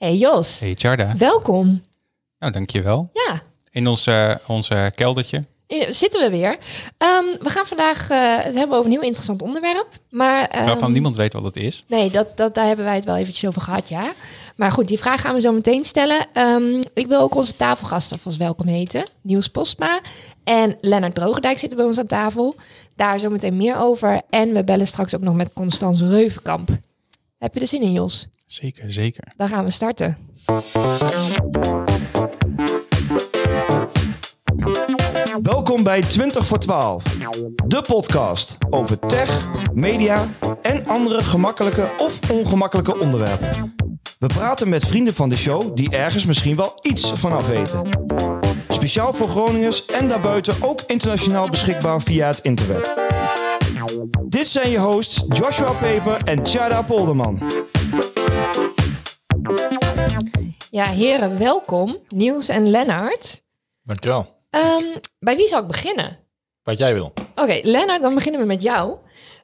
Hey Jos, Hey Charda. welkom. Nou, dankjewel. Ja, In ons, ons eh, keldertje. zitten we weer. Ehm, we gaan vandaag eh, het hebben over een heel interessant onderwerp. Maar, ehm, Waarvan niemand weet wat het is. Nee, dat, dat, daar hebben wij het wel eventjes over gehad, ja. Maar goed, die vraag gaan we zo meteen stellen. Ehm, ik wil ook onze tafelgasten welkom heten. Niels Postma en Lennart Drogendijk zitten bij ons aan tafel. Daar zo meteen meer over. En we bellen straks ook nog met Constance Reuvenkamp. Heb je er zin in, Jos? Zeker, zeker. Dan gaan we starten. Welkom bij 20 voor 12, de podcast over tech, media en andere gemakkelijke of ongemakkelijke onderwerpen. We praten met vrienden van de show die ergens misschien wel iets vanaf weten. Speciaal voor Groningers en daarbuiten ook internationaal beschikbaar via het internet. Dit zijn je hosts Joshua Peper en Chada Polderman. Ja, heren, welkom. Niels en Lennart. Dankjewel. Ehm, bij wie zal ik beginnen? Wat jij wil. Oké, Lennart, dan beginnen we met jou.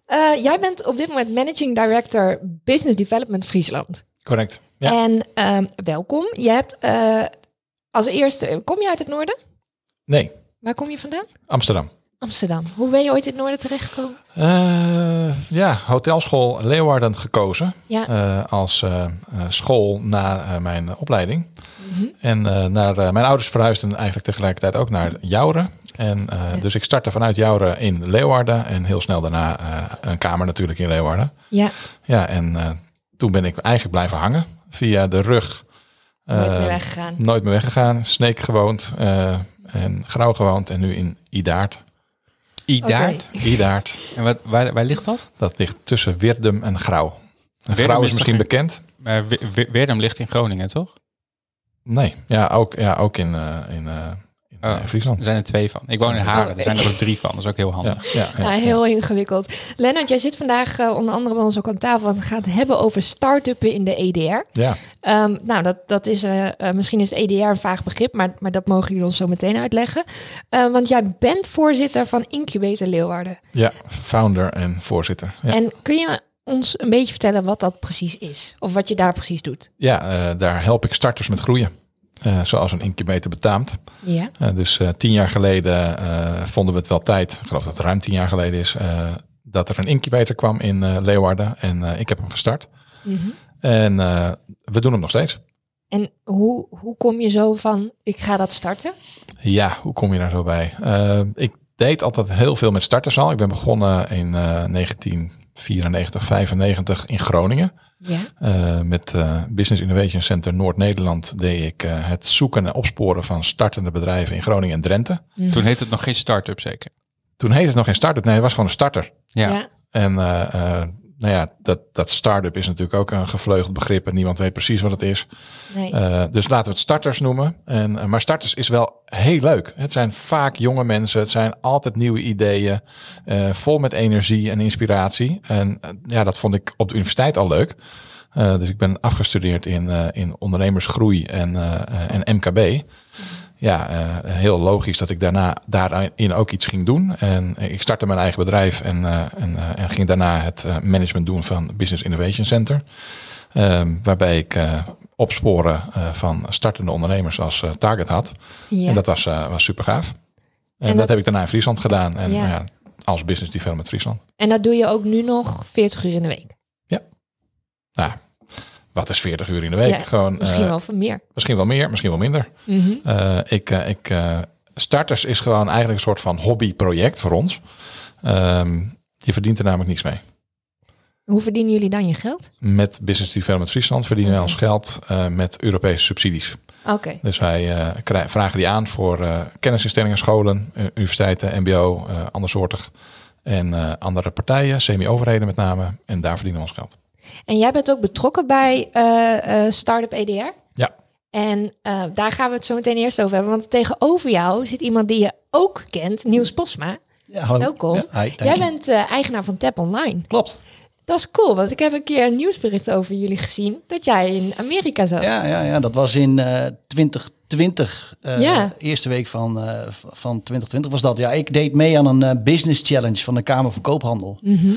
Eh, jij bent op dit moment Managing Director Business Development Friesland. Correct. Ja. En ehm, welkom. Je hebt eh, als eerste, kom je uit het noorden? Nee, Waar kom je vandaan? Amsterdam. Amsterdam. Hoe ben je ooit in het noorden terechtgekomen? Eh, ja, hotelschool Leeuwarden gekozen. Ja. eh, als eh, school na mijn opleiding. En eh, naar, mijn ouders verhuisden eigenlijk tegelijkertijd ook naar Jouren. En, Dus ik startte vanuit Jouren in Leeuwarden. En heel snel daarna een kamer natuurlijk in Leeuwarden. Ja, Ja, en toen ben ik eigenlijk blijven hangen. Via de rug. nooit meer weggegaan. Nooit meer weggegaan. Sneek gewoond. en Grauw gewoond. En nu in Idaart. Idaart. Idaart. En wat, waar, waar ligt dat? Dat ligt tussen Wirdum en Grauw. En Wirdum Grauw is is misschien bekend. Maar Weerdum ligt in Groningen, toch? Nee, ja, ook, ja, ook in, in, eh, in eh, Oh, Friesland. Er zijn er twee van. Ik woon in Haren. Oh, Er zijn er ook drie van. Dat is ook heel handig. ja, ja, Ja, heel ingewikkeld. Lennart, jij zit vandaag eh, onder andere bij ons ook aan tafel. Want het gaat hebben over start-uppen in de EDR. ja. Ehm, nou, dat, dat is, eh, eh, misschien is EDR een vaag begrip, maar, maar dat mogen jullie ons zo meteen uitleggen. Eh, want jij bent voorzitter van Incubator Leeuwarden. ja, founder en voorzitter. Ja, En kun je ons een beetje vertellen wat dat precies is? Of wat je daar precies doet? ja eh, daar help ik starters met groeien. Eh, zoals een incubator betaamt. Ja. Eh, dus eh, tien jaar geleden vonden we het wel tijd, ik geloof dat het ruim tien jaar geleden is, dat er een incubator kwam in Leeuwarden. En ik heb hem gestart. Mhm. En we doen hem nog steeds. En hoe, hoe kom je zo van, ik ga dat starten? Ja, hoe kom je daar zo bij? Ik deed altijd heel veel met starters al. Ik ben begonnen in eh 1994, 95 in Groningen. Ja. Eh, met eh, Business Innovation Center Noord-Nederland deed ik eh, het zoeken en opsporen van startende bedrijven in Groningen en Drenthe. Toen heette het nog geen start-up zeker. Toen heette het nog geen start-up, nee, het was gewoon een starter. Ja. Ja. En eh, eh, nou ja, dat, dat start-up is natuurlijk ook een gevleugeld begrip en niemand weet precies wat het is. Nee. Eh, dus laten we het starters noemen. En, eh, maar starters is wel heel leuk. Het zijn vaak jonge mensen. Het zijn altijd nieuwe ideeën. eh, vol met energie en inspiratie. En ja, dat vond ik op de universiteit al leuk. Dus ik ben afgestudeerd in, in ondernemersgroei en, en MKB. Ja, eh, heel logisch dat ik daarna daarin ook iets ging doen. En ik startte mijn eigen bedrijf en, eh, en, eh, en ging daarna het management doen van Business Innovation Center. Ehm, waarbij ik opsporen van startende ondernemers als target had. ja. En dat was, was super gaaf. En, En dat, dat- heb ik daarna in Friesland gedaan. En Ja. ja, als business development Friesland. En dat doe je ook nu nog 40 uur in de week? Nou, wat is 40 uur in de week? Ja, Gewoon, Misschien eh, wel van meer. misschien wel meer, misschien wel minder. Mhm. Eh, ik, ik, eh, starters is gewoon eigenlijk een soort van hobbyproject voor ons. Ehm, je verdient er namelijk niets mee. Hoe verdienen jullie dan je geld? Met Business Development Friesland verdienen wij ons geld met Europese subsidies. Oké. Dus wij vragen die aan voor kennisinstellingen, scholen, universiteiten, mbo, andersoortig. En andere partijen, semi-overheden met name. En daar verdienen we ons geld. En jij bent ook betrokken bij eh, eh, Startup EDR? Ja. En eh, daar gaan we het zo meteen eerst over hebben. Want tegenover jou zit iemand die je ook kent, Niels Posma. Ja, hallo. Welkom. Ja, hi, dank Jij bent eh, eigenaar van Tap Online. Klopt. Dat is cool, want ik heb een keer een nieuwsbericht over jullie gezien dat jij in Amerika zat. Ja, ja, ja, dat was in eh 2020. eh, Ja. Eerste week van, eh, van 2020 was dat. Ja, ik deed mee aan een business challenge van de Kamer van Koophandel. Mhm.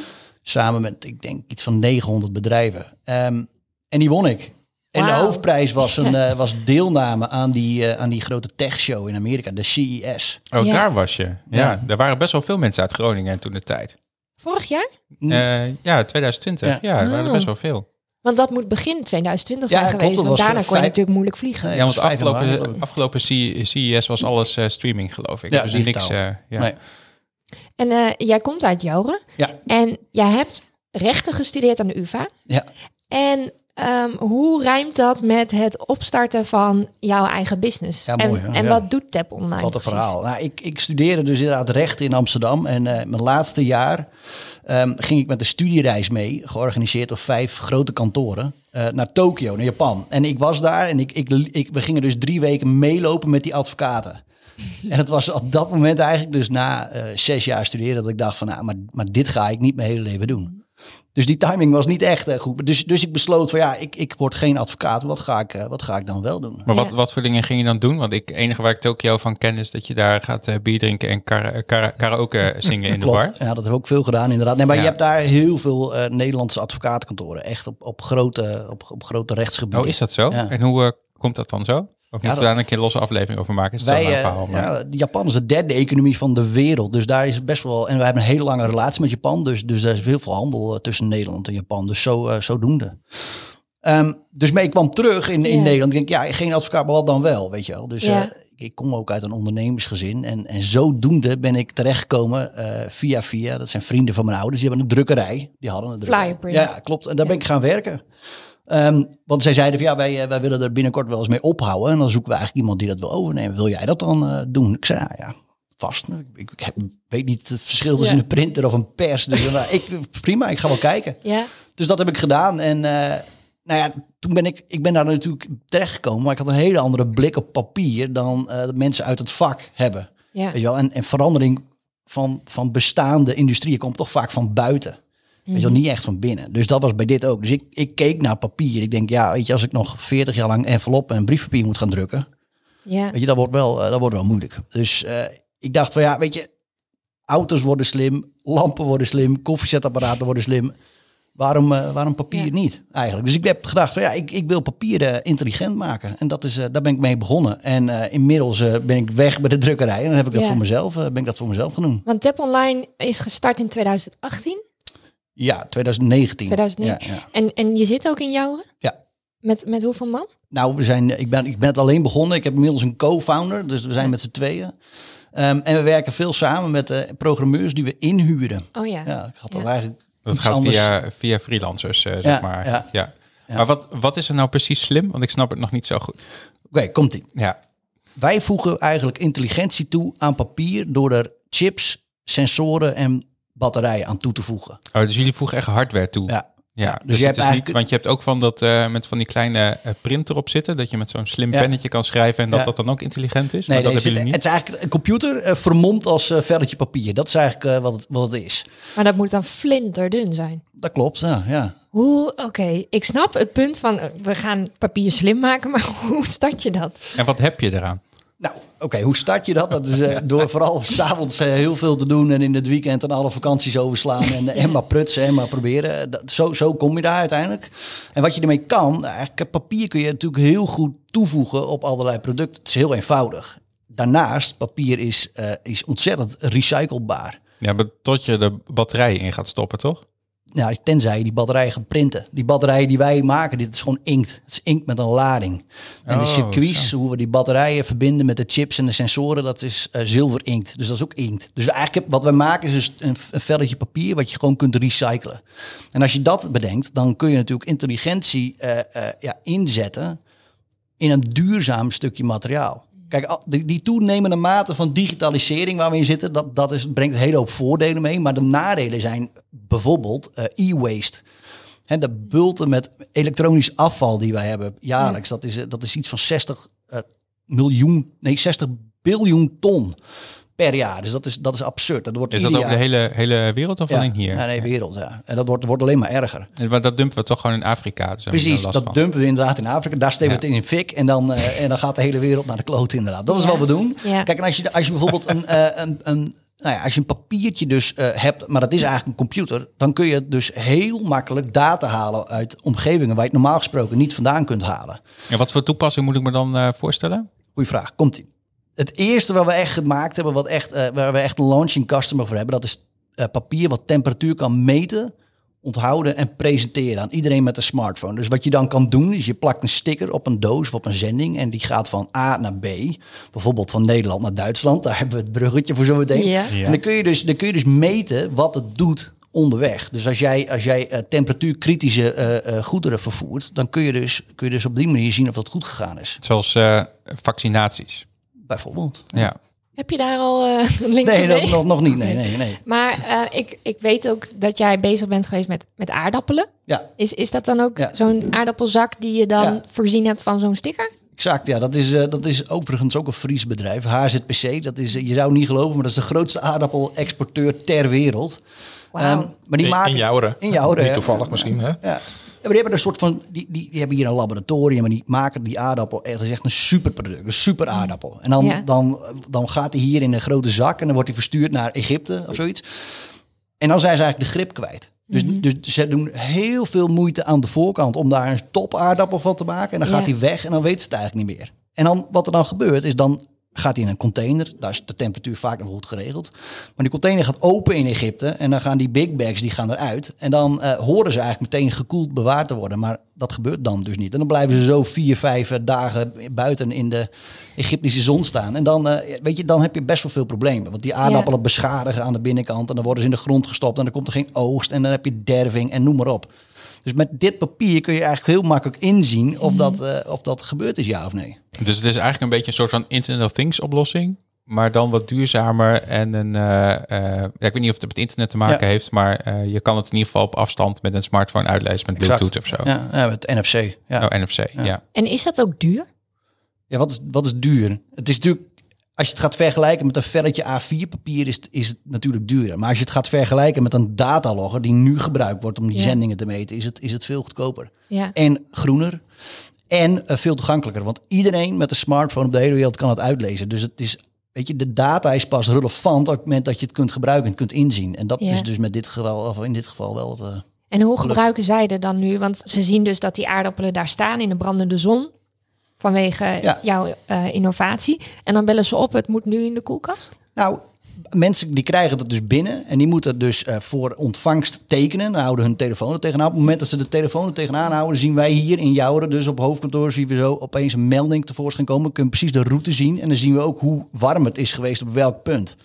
Samen met, ik denk, iets van 900 bedrijven. Ehm, en die won ik. En de hoofdprijs was, een, eh, was deelname aan die, eh, aan die grote techshow in Amerika, de CES. Oh, Ja. daar was je. Ja, Ja. daar waren best wel veel mensen uit Groningen toen de tijd. Vorig jaar? Eh, ja, 2020. Ja. Ja, er waren er Oh. best wel veel. Want dat moet begin 2020 Ja, zijn klopt, geweest. dat want daarna kon je natuurlijk moeilijk vliegen. Ja, want afgelopen, afgelopen CES was alles eh, streaming, geloof ik. Ja, dus niks. eh, ja. Nee. En eh, jij komt uit Joren. Ja. En jij hebt rechten gestudeerd aan de UvA. Ja. En ehm, hoe rijmt dat met het opstarten van jouw eigen business? Ja, mooi, en en Ja. wat doet Tap Online Wat een verhaal. Nou, ik, ik studeerde dus inderdaad recht in Amsterdam. En eh, mijn laatste jaar ehm, ging ik met een studiereis mee, georganiseerd door vijf grote kantoren, eh, naar Tokio, naar Japan. En ik was daar en ik, ik, ik, we gingen dus drie weken meelopen met die advocaten. En het was op dat moment eigenlijk dus na eh, zes jaar studeren dat ik dacht van, nou, maar, maar dit ga ik niet mijn hele leven doen. Dus die timing was niet echt goed. Dus, dus ik besloot van ja, ik, ik word geen advocaat. Wat ga ik, eh, wat ga ik dan wel doen? Maar wat, Ja. wat voor dingen ging je dan doen? Want ik, het enige waar ik Tokio van ken is dat je daar gaat eh, bier drinken en kara- kara- karaoke zingen in de bar. Ja, dat hebben we ook veel gedaan inderdaad. Nee, maar Ja. je hebt daar heel veel eh, Nederlandse advocatenkantoren. Echt op, op, grote, op, op grote rechtsgebieden. Oh, is dat zo? Ja. En hoe eh, komt dat dan zo? Of moeten we dat- daar een keer een losse aflevering over maken? Is het Wij, zo'n eh, verhaal? Maar... ja, Japan is de derde economie van de wereld. Dus daar is het best wel... En we hebben een hele lange relatie met Japan. Dus, dus er is heel veel handel eh, tussen Nederland en Japan. Dus zo, eh, zodoende. Ehm, dus mee kwam terug in, in Ja. Nederland. Ik denk, ja, geen advocaat, maar wat dan wel, weet je wel. Dus Ja. eh, ik kom ook uit een ondernemersgezin. En, en zodoende ben ik terechtgekomen eh, via via. Dat zijn vrienden van mijn ouders. Die hebben een drukkerij. Die hadden een drukkerij. Ja, klopt. En daar ben ik gaan werken. Ehm, want zij zeiden van ja, wij, eh, wij willen er binnenkort wel eens mee ophouden. En dan zoeken we eigenlijk iemand die dat wil overnemen. Wil jij dat dan eh, doen? Ik zei, nou ja, vast. Ik, ik weet niet het verschil tussen Ja. een printer of een pers. Dus nou, ik, prima, ik ga wel kijken. Ja. Dus dat heb ik gedaan. En nou ja, toen ben ik, ik ben daar natuurlijk terechtgekomen. Maar ik had een hele andere blik op papier dan mensen uit het vak hebben. Ja. Weet je wel? En, en verandering van, van bestaande industrieën komt toch vaak van buiten. Weet je wel, niet echt van binnen. Dus dat was bij dit ook. Dus ik, ik keek naar papier. Ik denk, ja, weet je, als ik nog 40 jaar lang enveloppen en briefpapier moet gaan drukken, Ja. weet je, dat wordt wel, eh, dat wordt wel moeilijk. Dus eh, ik dacht van, ja, weet je, auto's worden slim, lampen worden slim, koffiezetapparaten worden slim. Waarom, eh, waarom papier Ja. niet eigenlijk? Dus ik heb gedacht van ja, ik, ik wil papier eh, intelligent maken. En dat is, daar ben ik mee begonnen. En inmiddels ben ik weg bij de drukkerij. En dan heb ik dat voor mezelf, ben ik dat voor mezelf gaan doen. Want Tap Online is gestart in 2018. Ja, 2019. 2019. Ja, ja. En, en je zit ook in Jouren? Ja. Met, met hoeveel man? Nou, we zijn, ik, ben, ik ben het alleen begonnen. Ik heb inmiddels een co-founder, dus we zijn met z'n tweeën. Ehm, en we werken veel samen met de programmeurs die we inhuren. Oh ja. Ja, ik had dat Ja. eigenlijk Dat iets gaat anders. via, via freelancers, eh, zeg Ja, maar. ja. Ja. Ja. Maar wat, wat is er nou precies slim? Want ik snap het nog niet zo goed. Oké, komt ie. Ja. Wij voegen eigenlijk intelligentie toe aan papier door er chips, sensoren en batterijen aan toe te voegen. Oh, dus jullie voegen echt hardware toe. Ja. Ja, dus dus, je het hebt is eigenlijk- niet, want je hebt ook van dat eh, met van die kleine eh, print erop zitten, dat je met zo'n slim Ja. pennetje kan schrijven en dat Ja. dat dan ook intelligent is. Nee, maar dat hebben het, jullie het niet. is eigenlijk een computer eh, vermomd als eh velletje papier. Dat is eigenlijk eh, wat, het, wat het is. Maar dat moet dan flinterdun zijn. Dat klopt, ja. ja. Hoe, oké, ik snap het punt van we gaan papier slim maken, maar hoe start je dat? En wat heb je eraan? Nou, oké, hoe start je dat? Dat is eh, door vooral s'avonds uh, heel veel te doen en in het weekend en alle vakanties overslaan en, eh, en maar prutsen en maar proberen. Dat, zo, zo kom je daar uiteindelijk. En wat je ermee kan, eigenlijk papier kun je natuurlijk heel goed toevoegen op allerlei producten. Het is heel eenvoudig. Daarnaast, papier is, eh, is ontzettend recyclebaar. Ja, maar tot je de batterij in gaat stoppen, toch? Nou, tenzij je die batterijen gaat printen. Die batterijen die wij maken, dit is gewoon inkt. Het is inkt met een lading. En de Oh, circuits, zo. hoe we die batterijen verbinden met de chips en de sensoren, dat is eh zilver inkt. Dus dat is ook inkt. Dus eigenlijk wat wij maken is dus een, een velletje papier wat je gewoon kunt recyclen. En als je dat bedenkt, dan kun je natuurlijk intelligentie eh, eh, ja, inzetten in een duurzaam stukje materiaal. Kijk, die, die toenemende mate van digitalisering waar we in zitten, dat, dat is, brengt een hele hoop voordelen mee. Maar de nadelen zijn bijvoorbeeld eh, e-waste. Hè, de bulten met elektronisch afval die wij hebben jaarlijks, dat, is, eh, dat is iets van 60 eh, miljoen, nee, 60 biljoen ton per jaar. Dus dat is, dat is absurd. Dat wordt Is dat over de hele, hele wereld of ja, alleen hier? Ja, nee, wereld. Ja. En dat wordt, wordt alleen maar erger. Maar dat dumpen we toch gewoon in Afrika. Dus Precies, dat van. dumpen we inderdaad in Afrika. Daar steken we Ja. het in in fik en dan, eh, en dan gaat de hele wereld naar de kloot inderdaad. Dat is Ja. wat we doen. Ja. Kijk, en als je, als je bijvoorbeeld een, eh, een, een nou ja, als je een papiertje dus eh, hebt, maar dat is eigenlijk een computer, dan kun je dus heel makkelijk data halen uit omgevingen waar je het normaal gesproken niet vandaan kunt halen. Ja, wat voor toepassing moet ik me dan eh, voorstellen? Goeie vraag, komt ie. Het eerste wat we echt gemaakt hebben, wat echt, eh, waar we echt een launching customer voor hebben, dat is eh, papier wat temperatuur kan meten, onthouden en presenteren aan iedereen met een smartphone. Dus wat je dan kan doen, is je plakt een sticker op een doos of op een zending en die gaat van A naar B. Bijvoorbeeld van Nederland naar Duitsland. Daar hebben we het bruggetje voor zo meteen. Ja. Ja. En dan kun, je dus, dan kun je dus meten wat het doet onderweg. Dus als jij, als jij eh, temperatuurkritische eh, eh, goederen vervoert, dan kun je, dus, kun je dus op die manier zien of dat goed gegaan is. Zoals eh, vaccinaties. Bijvoorbeeld. Ja. Heb je daar al eh, een link Nee, mee? nog, nog, niet. Nee, nee, nee. Maar eh, ik, ik weet ook dat jij bezig bent geweest met, met aardappelen. Ja, Is, is dat dan ook Ja. zo'n aardappelzak die je dan Ja. voorzien hebt van zo'n sticker? exact. Ja, dat is, eh, dat is overigens ook een Fries bedrijf. HZPC, dat is, je zou niet geloven, maar dat is de grootste aardappel-exporteur ter wereld. Wauw. Ehm, maar die In, maken... in Jouren. In Jouren, Niet ja. toevallig misschien, hè? Ja. Maar die hebben een soort van, die, die, die hebben hier een laboratorium en die maken die aardappel. echt- Dat is echt een superproduct, een super aardappel. En dan, Ja. dan, dan gaat hij hier in een grote zak en dan wordt hij verstuurd naar Egypte of zoiets. En dan zijn ze eigenlijk de grip kwijt. Dus, dus ze doen heel veel moeite aan de voorkant om daar een top aardappel van te maken. En dan gaat Ja. hij weg en dan weet ze het eigenlijk niet meer. En dan, wat er dan gebeurt, is dan gaat hij in een container. Daar is de temperatuur vaak nog goed geregeld. Maar die container gaat open in Egypte. En dan gaan die big bags die gaan eruit. En dan eh, horen ze eigenlijk meteen gekoeld bewaard te worden. Maar dat gebeurt dan dus niet. En dan blijven ze zo vier, vijf eh, dagen buiten in de Egyptische zon staan. En dan, eh, weet je, dan heb je best wel veel problemen. Want die aardappelen beschadigen aan de binnenkant. En dan worden ze in de grond gestopt. En dan komt er geen oogst. En dan heb je derving en noem maar op. Dus met dit papier kun je eigenlijk heel makkelijk inzien of, dat, eh, of dat gebeurd is, ja of nee. Dus het is eigenlijk een beetje een soort van Internet of Things oplossing. Maar dan wat duurzamer en een... eh, eh, ja, ik weet niet of het met internet te maken Ja. heeft, maar eh, je kan het in ieder geval op afstand met een smartphone uitlezen met Bluetooth of zo. Ja, ja, met NFC. Ja. Oh, NFC, ja. En is dat ook duur? Ja, wat is, wat is duur? Het is natuurlijk, als je het gaat vergelijken met een velletje A4 papier, is, het- is het natuurlijk duurder. Maar als je het gaat vergelijken met een datalogger die nu gebruikt wordt om die Ja. zendingen te meten, is het, is het veel goedkoper. Ja. En groener. En eh, veel toegankelijker. Want iedereen met een smartphone op de hele wereld kan het uitlezen. Dus het is, weet je, de data is pas relevant op het moment dat je het kunt gebruiken en kunt inzien. En dat Ja. is dus met dit geval, of in dit geval wel wat. eh, En hoe gebruiken zij er dan nu? Want ze zien dus dat die aardappelen daar staan in de brandende zon. Vanwege Ja. jouw eh, innovatie. En dan bellen ze op, het moet nu in de koelkast. Nou, mensen die krijgen dat dus binnen en die moeten dus eh, voor ontvangst tekenen. Dan houden hun telefoon er tegenaan. Op het moment dat ze de telefoon er tegenaan houden, zien wij hier in Jouren, dus op hoofdkantoor, zien we zo opeens een melding tevoorschijn komen. We kunnen precies de route zien en dan zien we ook hoe warm het is geweest op welk punt.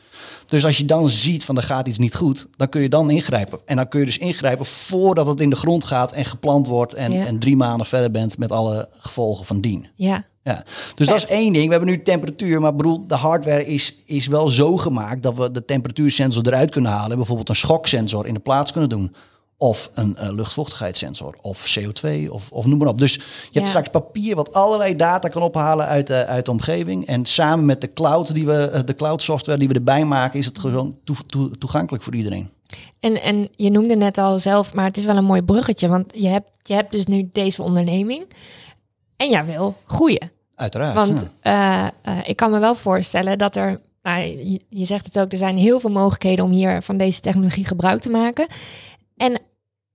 Dus als je dan ziet van er gaat iets niet goed, dan kun je dan ingrijpen. En dan kun je dus ingrijpen voordat het in de grond gaat en geplant wordt en, Ja. en drie maanden verder bent met alle gevolgen van dien. Ja. Ja, dus dat is één ding. We hebben nu temperatuur, maar bedoel, de hardware is, is wel zo gemaakt dat we de temperatuursensor eruit kunnen halen. En bijvoorbeeld een schoksensor in de plaats kunnen doen. Of een eh, luchtvochtigheidssensor, of CO2, of, of noem maar op. Dus je hebt straks papier wat allerlei data kan ophalen uit, de uit de omgeving. En samen met de cloud, die we, eh, de cloud software die we erbij maken, is het gewoon toe- toe- toegankelijk voor iedereen. En, en je noemde net al zelf, maar het is wel een mooi bruggetje. Want je hebt, je hebt dus nu deze onderneming. En jij wil groeien. Uiteraard. Want ja. eh, eh, ik kan me wel voorstellen dat er, nou, je, je zegt het ook, er zijn heel veel mogelijkheden om hier van deze technologie gebruik te maken. En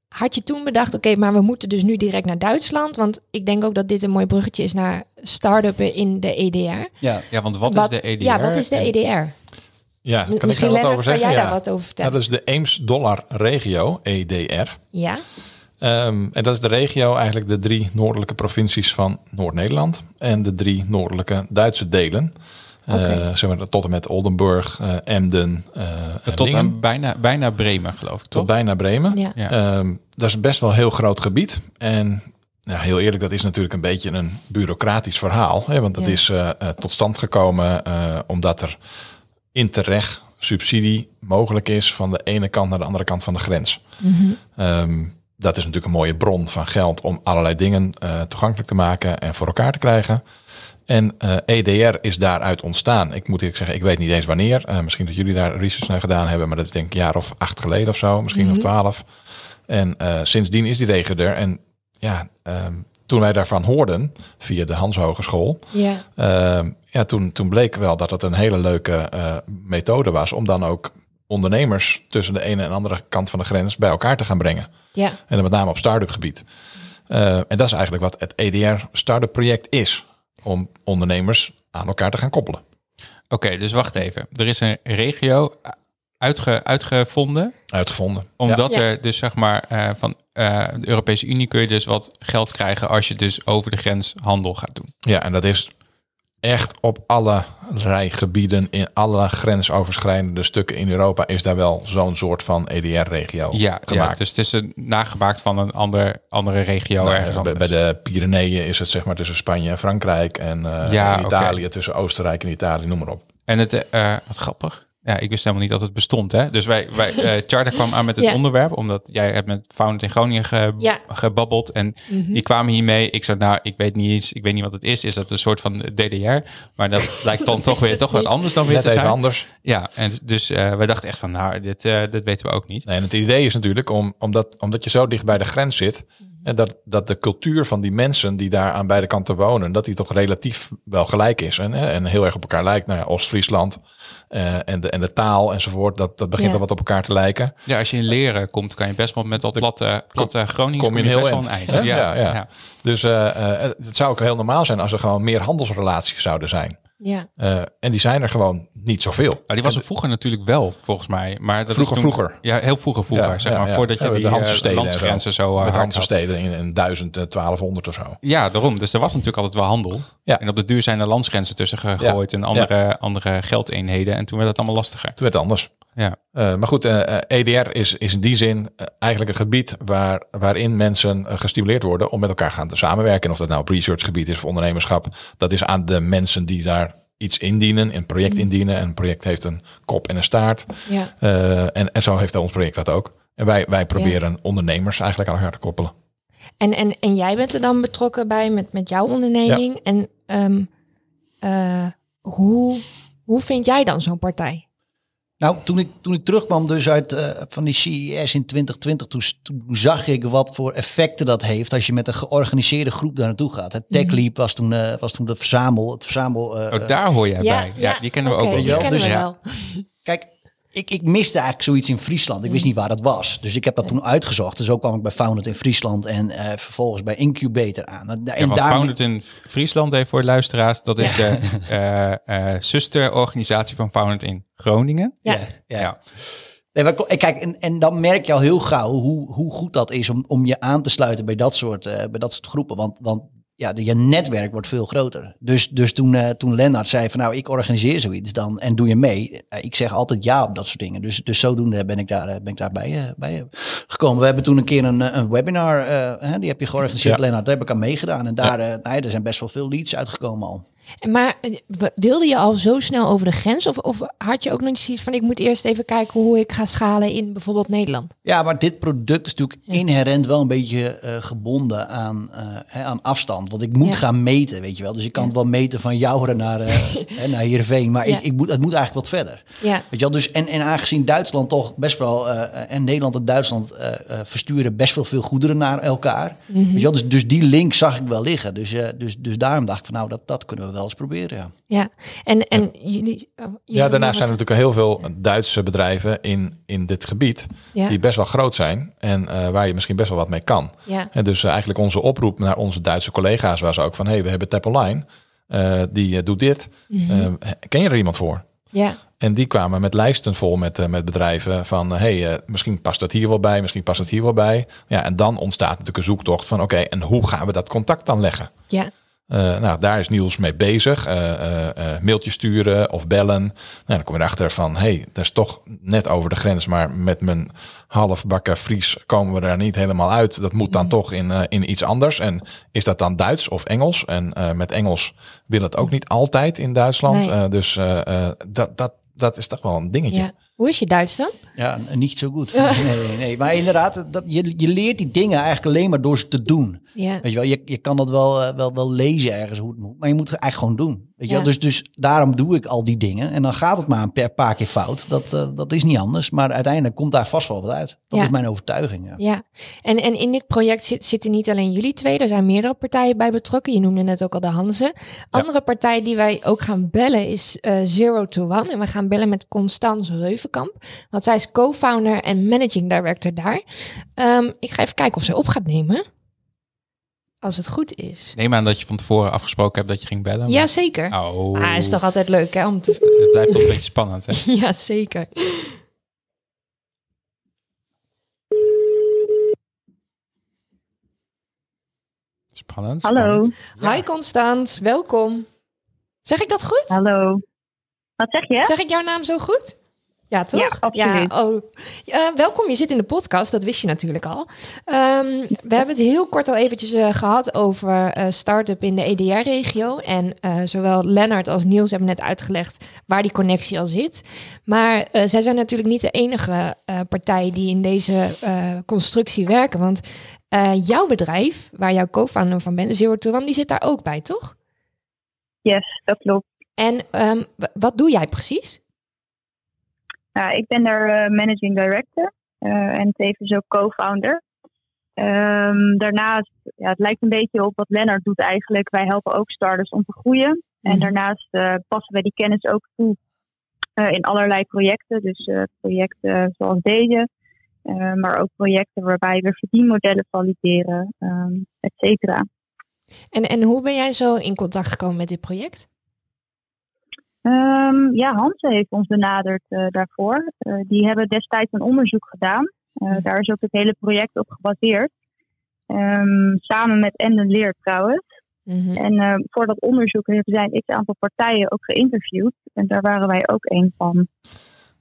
had je toen bedacht, oké, maar we moeten dus nu direct naar Duitsland? Want ik denk ook dat dit een mooi bruggetje is naar start-uppen in de EDR. ja. Ja, want wat, is de EDR? Ja, wat is de En- EDR? Ja, kan ik daar wat over kan zeggen? jij Ja. daar wat over vertellen? dat is de Eems-Dollar regio, EDR. Ja, Ehm, en dat is de regio, eigenlijk de drie noordelijke provincies van Noord-Nederland. En de drie noordelijke Duitse delen. Eh, Oké. zeg maar, tot en met Oldenburg, eh, Emden, eh, en Tot Lingen. aan bijna, bijna Bremen, geloof ik, tot toch? bijna Bremen. ja. Ja. Ehm, dat is best wel een heel groot gebied. En nou, heel eerlijk, dat is natuurlijk een beetje een bureaucratisch verhaal. Hè? Want dat Ja. is tot stand gekomen eh, omdat er interreg subsidie mogelijk is van de ene kant naar de andere kant van de grens. Ehm, dat is natuurlijk een mooie bron van geld om allerlei dingen eh, toegankelijk te maken en voor elkaar te krijgen. En eh, EDR is daaruit ontstaan. Ik moet eerlijk zeggen, ik weet niet eens wanneer. Eh, misschien dat jullie daar research naar gedaan hebben, maar dat is denk ik een jaar of acht geleden of zo, misschien of twaalf. En sindsdien is die regio er. En ja, ehm, toen wij daarvan hoorden, via de Hans Hogeschool, ja. Ehm, ja, toen, toen bleek wel dat het een hele leuke methode was om dan ook ondernemers tussen de ene en andere kant van de grens bij elkaar te gaan brengen. Ja, En dan met name op start-up gebied. Eh, en dat is eigenlijk wat het EDR Startup project is. Om ondernemers aan elkaar te gaan koppelen. Oké, dus wacht even. Er is een regio uitge, uitgevonden. Uitgevonden. Omdat Ja. er dus zeg maar eh, van eh, de Europese Unie kun je dus wat geld krijgen als je dus over de grens handel gaat doen. Ja, en dat is echt op allerlei gebieden, in alle grensoverschrijdende stukken in Europa, is daar wel zo'n soort van EDR-regio Ja, ja, gemaakt. dus het is een nagemaakt van een ander, andere regio Nou, ergens bij, de Pyreneeën is het zeg maar tussen Spanje en Frankrijk en eh, Ja. Italië tussen Oostenrijk en Italië, noem maar op. En het, eh, wat grappig. Ja, ik wist helemaal niet dat het bestond. Hè? Dus wij, wij eh, Charter kwam aan met het Ja. onderwerp, omdat jij hebt met Founded in Groningen ge- Ja. gebabbeld. En Mhm. die kwamen hiermee. Ik zei, nou, ik weet niet eens, ik weet niet wat het is. Is dat een soort van DDR? Maar dat lijkt dan toch weer toch wat anders dan weer Net te even zijn. anders. Ja, en dus eh wij dachten echt van, nou, dit, eh, dit weten we ook niet. Nee, en het idee is natuurlijk om, omdat, omdat je zo dicht bij de grens zit. En dat, dat de cultuur van die mensen die daar aan beide kanten wonen, dat die toch relatief wel gelijk is. En, hè, en heel erg op elkaar lijkt. Nou ja, Oost-Friesland eh, en, de, en de taal enzovoort, dat, dat begint Ja. al wat op elkaar te lijken. Ja, als je in leren komt, kan je best wel met dat platte, platte Gronings kom je een best heel wel een eind? Ja, Ja, ja. ja. Dus eh, eh, het zou ook heel normaal zijn als er gewoon meer handelsrelaties zouden zijn. Ja. Eh, en die zijn er gewoon niet zoveel. Maar die was er vroeger natuurlijk wel, volgens mij. Maar dat Vroeger, is toen- vroeger. Ja, heel vroeger vroeger, Ja, zeg ja, maar. ja. Voordat je Ja, die de eh, landsgrenzen zo, Met hard Hanse had. steden in, in 1000, eh, 1200 of zo. Ja, daarom. Dus er was natuurlijk altijd wel handel. Ja. En op de duur zijn er landsgrenzen tussen gegooid en andere, andere geldeenheden. En toen werd het allemaal lastiger. Toen werd het anders. Ja. Eh, maar goed, eh, eh, EDR is, is in die zin eigenlijk een gebied waar, waarin mensen gestimuleerd worden om met elkaar gaan te samenwerken. En of dat nou op researchgebied is of ondernemerschap, dat is aan de mensen die daar iets indienen, een project indienen. En een project heeft een kop en een staart. ja. En, en zo heeft ons project dat ook. En wij, wij proberen ondernemers eigenlijk aan elkaar te koppelen. En, en, en jij bent er dan betrokken bij met, met jouw onderneming. En ehm, eh, hoe, hoe vind jij dan zo'n partij? Nou, toen ik, toen ik terugkwam dus uit eh, van die CES in 2020, toen, toen zag ik wat voor effecten dat heeft als je met een georganiseerde groep daar naartoe gaat. Het Tech Leap was toen, eh, was toen de verzamel, het verzamel. eh, Oh, daar hoor jij bij. Ja, die kennen we ook wel. die kennen Dus we ja. wel. Kijk, ik, ik miste eigenlijk zoiets in Friesland. Ik wist niet waar dat was. Dus ik heb dat toen uitgezocht. Dus zo kwam ik bij Founded in Friesland en eh, vervolgens bij Incubator aan. En, Ja, daar Founded in Friesland, even voor de luisteraars, dat is de eh, eh, zusterorganisatie van Founded in Groningen. Ja. ja, ja. Nee, kijk, en, en dan merk je al heel gauw hoe, hoe goed dat is om, om je aan te sluiten bij dat soort, eh, bij dat soort groepen. Want, want ja, je netwerk wordt veel groter. Dus, dus toen, eh toen Lennart zei van nou, ik organiseer zoiets dan en doe je mee. Eh, ik zeg altijd ja op dat soort dingen. Dus, dus zodoende ben ik daar, eh, ben ik daarbij bij, eh, bij gekomen. We hebben toen een keer een, een webinar, hè, die heb je georganiseerd, Ja. Lennart. Daar heb ik aan meegedaan. En daar, nee, er zijn best wel veel leads uitgekomen al. Maar eh, wilde je al zo snel over de grens? Of, of had je ook nog zoiets van... ik moet eerst even kijken hoe ik ga schalen in bijvoorbeeld Nederland? Ja, maar dit product is natuurlijk inherent wel een beetje eh, gebonden aan, eh, hè, aan afstand. Want ik moet Ja. gaan meten, weet je wel. Dus ik kan het wel meten van Jouweren naar, hè, naar Heerenveen. Maar ik, ik moet, het moet eigenlijk wat verder. Ja, Weet je wel? Dus, en, en aangezien Duitsland toch best wel... en Nederland en Duitsland versturen best wel veel goederen naar elkaar. Mhm. Weet je wel? Dus, dus die link zag ik wel liggen. Dus, dus, dus daarom dacht ik van nou, dat, dat kunnen we wel eens proberen. Ja. ja. En, en jullie... oh, jullie Ja, daarnaast zijn er natuurlijk heel veel Duitse bedrijven in, in dit gebied. Ja. Die best wel groot zijn en eh, waar je misschien best wel wat mee kan. Ja. En dus eh, eigenlijk onze oproep naar onze Duitse collega's was ook van... hé, hey, we hebben Tap Online, eh, die doet dit. Mhm. Ken je er iemand voor? Ja, En die kwamen met lijsten vol met, met bedrijven van... hé, hey, eh, misschien past dat hier wel bij, misschien past dat hier wel bij. Ja, en dan ontstaat natuurlijk een zoektocht van... oké, en hoe gaan we dat contact dan leggen? ja, Eh, nou, daar is Niels mee bezig. Eh eh, eh, mailtjes sturen of bellen. Nou, dan kom je erachter van, hé, hey, dat is toch net over de grens, maar met mijn halfbakken Fries komen we daar niet helemaal uit. Dat moet dan toch in, in iets anders. En is dat dan Duits of Engels? En met Engels wil het ook niet altijd in Duitsland. Nee. Dus dat, dat, dat is toch wel een dingetje. ja. Hoe is je Duits dan? Ja, niet zo goed. Nee, nee, nee. Maar inderdaad, dat, je, je leert die dingen eigenlijk alleen maar door ze te doen. Ja. Weet je wel, je, je kan dat wel, eh, wel, wel lezen ergens hoe het moet, maar je moet het eigenlijk gewoon doen. Weet je Ja. wel? Dus, dus daarom doe ik al die dingen. En dan gaat het maar een paar keer fout. Dat, eh, dat is niet anders. Maar uiteindelijk komt daar vast wel wat uit. Dat Ja. is mijn overtuiging. Ja. Ja, en, en in dit project zit, zitten niet alleen jullie twee, er zijn meerdere partijen bij betrokken. Je noemde net ook al de Hanze. Andere partij die wij ook gaan bellen is eh, Zero to One. En we gaan bellen met Constance Want zij is co-founder en managing director daar. Ehm, ik ga even kijken of zij op gaat nemen. Als het goed is. Neem aan dat je van tevoren afgesproken hebt dat je ging bellen. maar- Ja, zeker. Oh, Ah, is toch altijd leuk hè? Om te... het blijft toch een beetje spannend, hè? Ja, zeker. Spannend. Hallo. spannend. Hi Constance, welkom. Zeg ik dat goed? Hallo. Wat zeg je? Zeg ik jouw naam zo goed? Ja, toch? Ja, absoluut. Ja, oh. Welkom, je zit in de podcast, dat wist je natuurlijk al. Ehm, we hebben het heel kort al eventjes eh, gehad over eh start-up in de EDR-regio. En eh, zowel Lennart als Niels hebben net uitgelegd waar die connectie al zit. Maar zij zijn natuurlijk niet de enige partij die in deze constructie werken. Want jouw bedrijf, waar jouw co-founder van bent, Zero to One, die zit daar ook bij, toch? Yes, dat klopt. En ehm, wat doe jij precies? Nou, ik ben daar eh, managing director eh, en tevens ook co-founder. Ehm, daarnaast, ja, het lijkt een beetje op wat Lennart doet eigenlijk. Wij helpen ook starters om te groeien. En Mhm. daarnaast eh, passen wij die kennis ook toe in allerlei projecten. Dus projecten zoals deze, maar ook projecten waarbij we verdienmodellen valideren, ehm et cetera. En, en hoe ben jij zo in contact gekomen met dit project? Ehm, ja, Hanse heeft ons benaderd eh, daarvoor. Eh, die hebben destijds een onderzoek gedaan. Eh, Mhm. Daar is ook het hele project op gebaseerd. Ehm, samen met Enden Leer trouwens. Mhm. En eh, voor dat onderzoek zijn x aantal partijen ook geïnterviewd. En daar waren wij ook een van.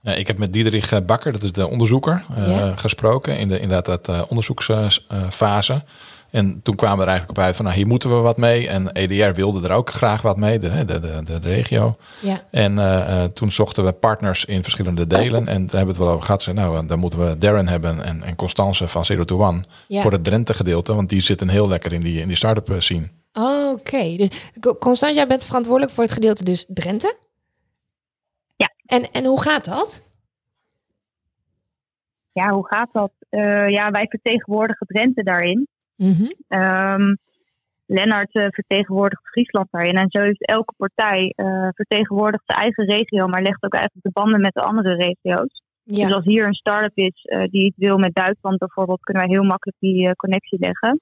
Ja, ik heb met Diederik eh, Bakker, dat is de onderzoeker, eh, gesproken in de inderdaad dat eh, onderzoeksfase. En toen kwamen we er eigenlijk op uit van, nou, hier moeten we wat mee. En EDR wilde er ook graag wat mee, de, de, de, de regio. Ja, En eh, eh, toen zochten we partners in verschillende delen. En daar hebben we het wel over gehad. Ze, nou, dan moeten we Darren hebben en, en Constance van Zero to One ja. voor het Drenthe gedeelte. Want die zitten heel lekker in die, in die start-up eh, scene. Oh, Oké, dus Co- Constance, jij bent verantwoordelijk voor het gedeelte dus Drenthe? Ja. En, en hoe gaat dat? Ja, hoe gaat dat? Eh, ja, wij vertegenwoordigen Drenthe daarin. Mhm. Ehm Lennart eh, vertegenwoordigt Friesland daarin. En zo heeft elke partij eh, vertegenwoordigt zijn eigen regio, maar legt ook eigenlijk de banden met de andere regio's. Dus als hier een start-up is eh, die iets wil met Duitsland bijvoorbeeld, kunnen wij heel makkelijk die connectie leggen.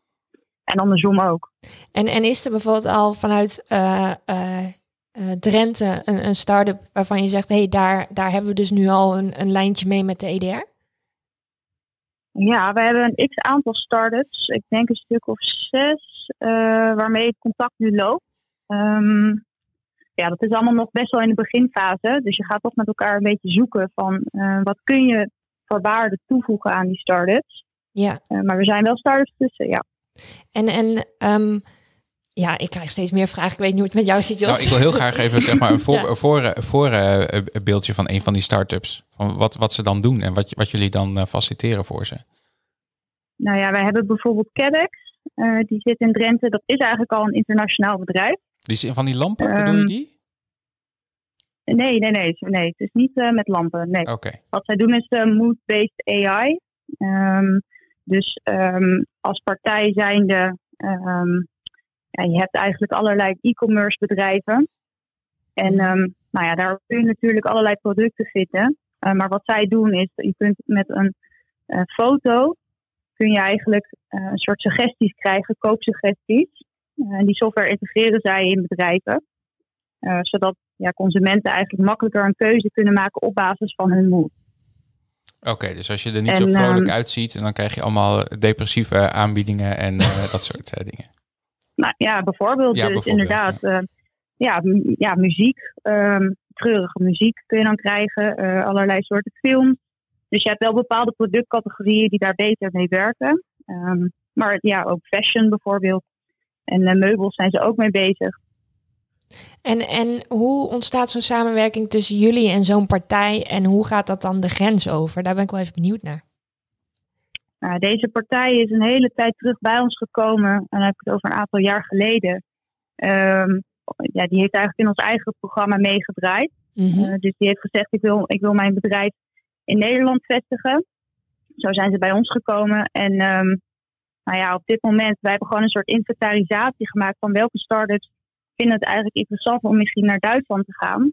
En andersom ook. en, en is er bijvoorbeeld al vanuit Drenthe een, een start-up waarvan je zegt, hé, hey, daar, daar hebben we dus nu al een, een lijntje mee met de EDR? Ja, we hebben een x aantal start-ups. Ik denk een stuk of zes, eh, waarmee het contact nu loopt. Ehm, ja, dat is allemaal nog best wel in de beginfase. Dus je gaat toch met elkaar een beetje zoeken van eh, wat kun je voor waarde toevoegen aan die start-ups. Ja, Eh, maar we zijn wel start-ups tussen, ja. en, en ehm, ja, ik krijg steeds meer vragen. Ik weet niet hoe het met jou zit, Jos. Nou, ik wil heel graag even zeg maar, een voor, Ja. een voor, voor een beeldje van een van die start-ups. Van wat, wat ze dan doen en wat, wat jullie dan eh, faciliteren voor ze. Nou ja, wij hebben bijvoorbeeld CADEX. eh, die zit in Drenthe. Dat is eigenlijk al een internationaal bedrijf. Die, is- van die lampen, bedoel je Ehm, die? Nee, nee, nee. nee het is niet eh, met lampen. Nee. Oké. Wat zij doen is mood-based AI. Ehm, dus ehm, als partij zijnde, ehm, ja, je hebt eigenlijk allerlei e-commerce bedrijven. En Mhm. ehm, nou ja, daar kun je natuurlijk allerlei producten vinden. Eh, maar wat zij doen is, je kunt met een eh, foto, kun je eigenlijk eh, een soort suggesties krijgen, koopsuggesties. En die software integreren zij in bedrijven. Zodat ja, consumenten eigenlijk makkelijker een keuze kunnen maken op basis van hun moed. Oké, dus als je er niet En, zo vrolijk ehm, uitziet, en dan krijg je allemaal depressieve aanbiedingen en dat soort dingen. Nou ja, bijvoorbeeld. Ja, dus bijvoorbeeld, inderdaad, eh, ja, mu- ja, muziek, ehm, treurige muziek kun je dan krijgen, eh, allerlei soorten films. Dus je hebt wel bepaalde productcategorieën die daar beter mee werken. Ehm, maar ja, ook fashion bijvoorbeeld. En eh, meubels zijn ze ook mee bezig. En, en hoe ontstaat zo'n samenwerking tussen jullie en zo'n partij? En hoe gaat dat dan de grens over? Daar ben ik wel even benieuwd naar. Nou, deze partij is een hele tijd terug bij ons gekomen. En dan heb ik het over een aantal jaar geleden. Ehm, ja, die heeft eigenlijk in ons eigen programma meegedraaid. Mhm. Uh, dus die heeft gezegd, ik wil, ik wil mijn bedrijf in Nederland vestigen. Zo zijn ze bij ons gekomen. En um, nou ja, op dit moment, wij hebben gewoon een soort inventarisatie gemaakt van welke start-ups vinden het eigenlijk interessant om misschien naar Duitsland te gaan.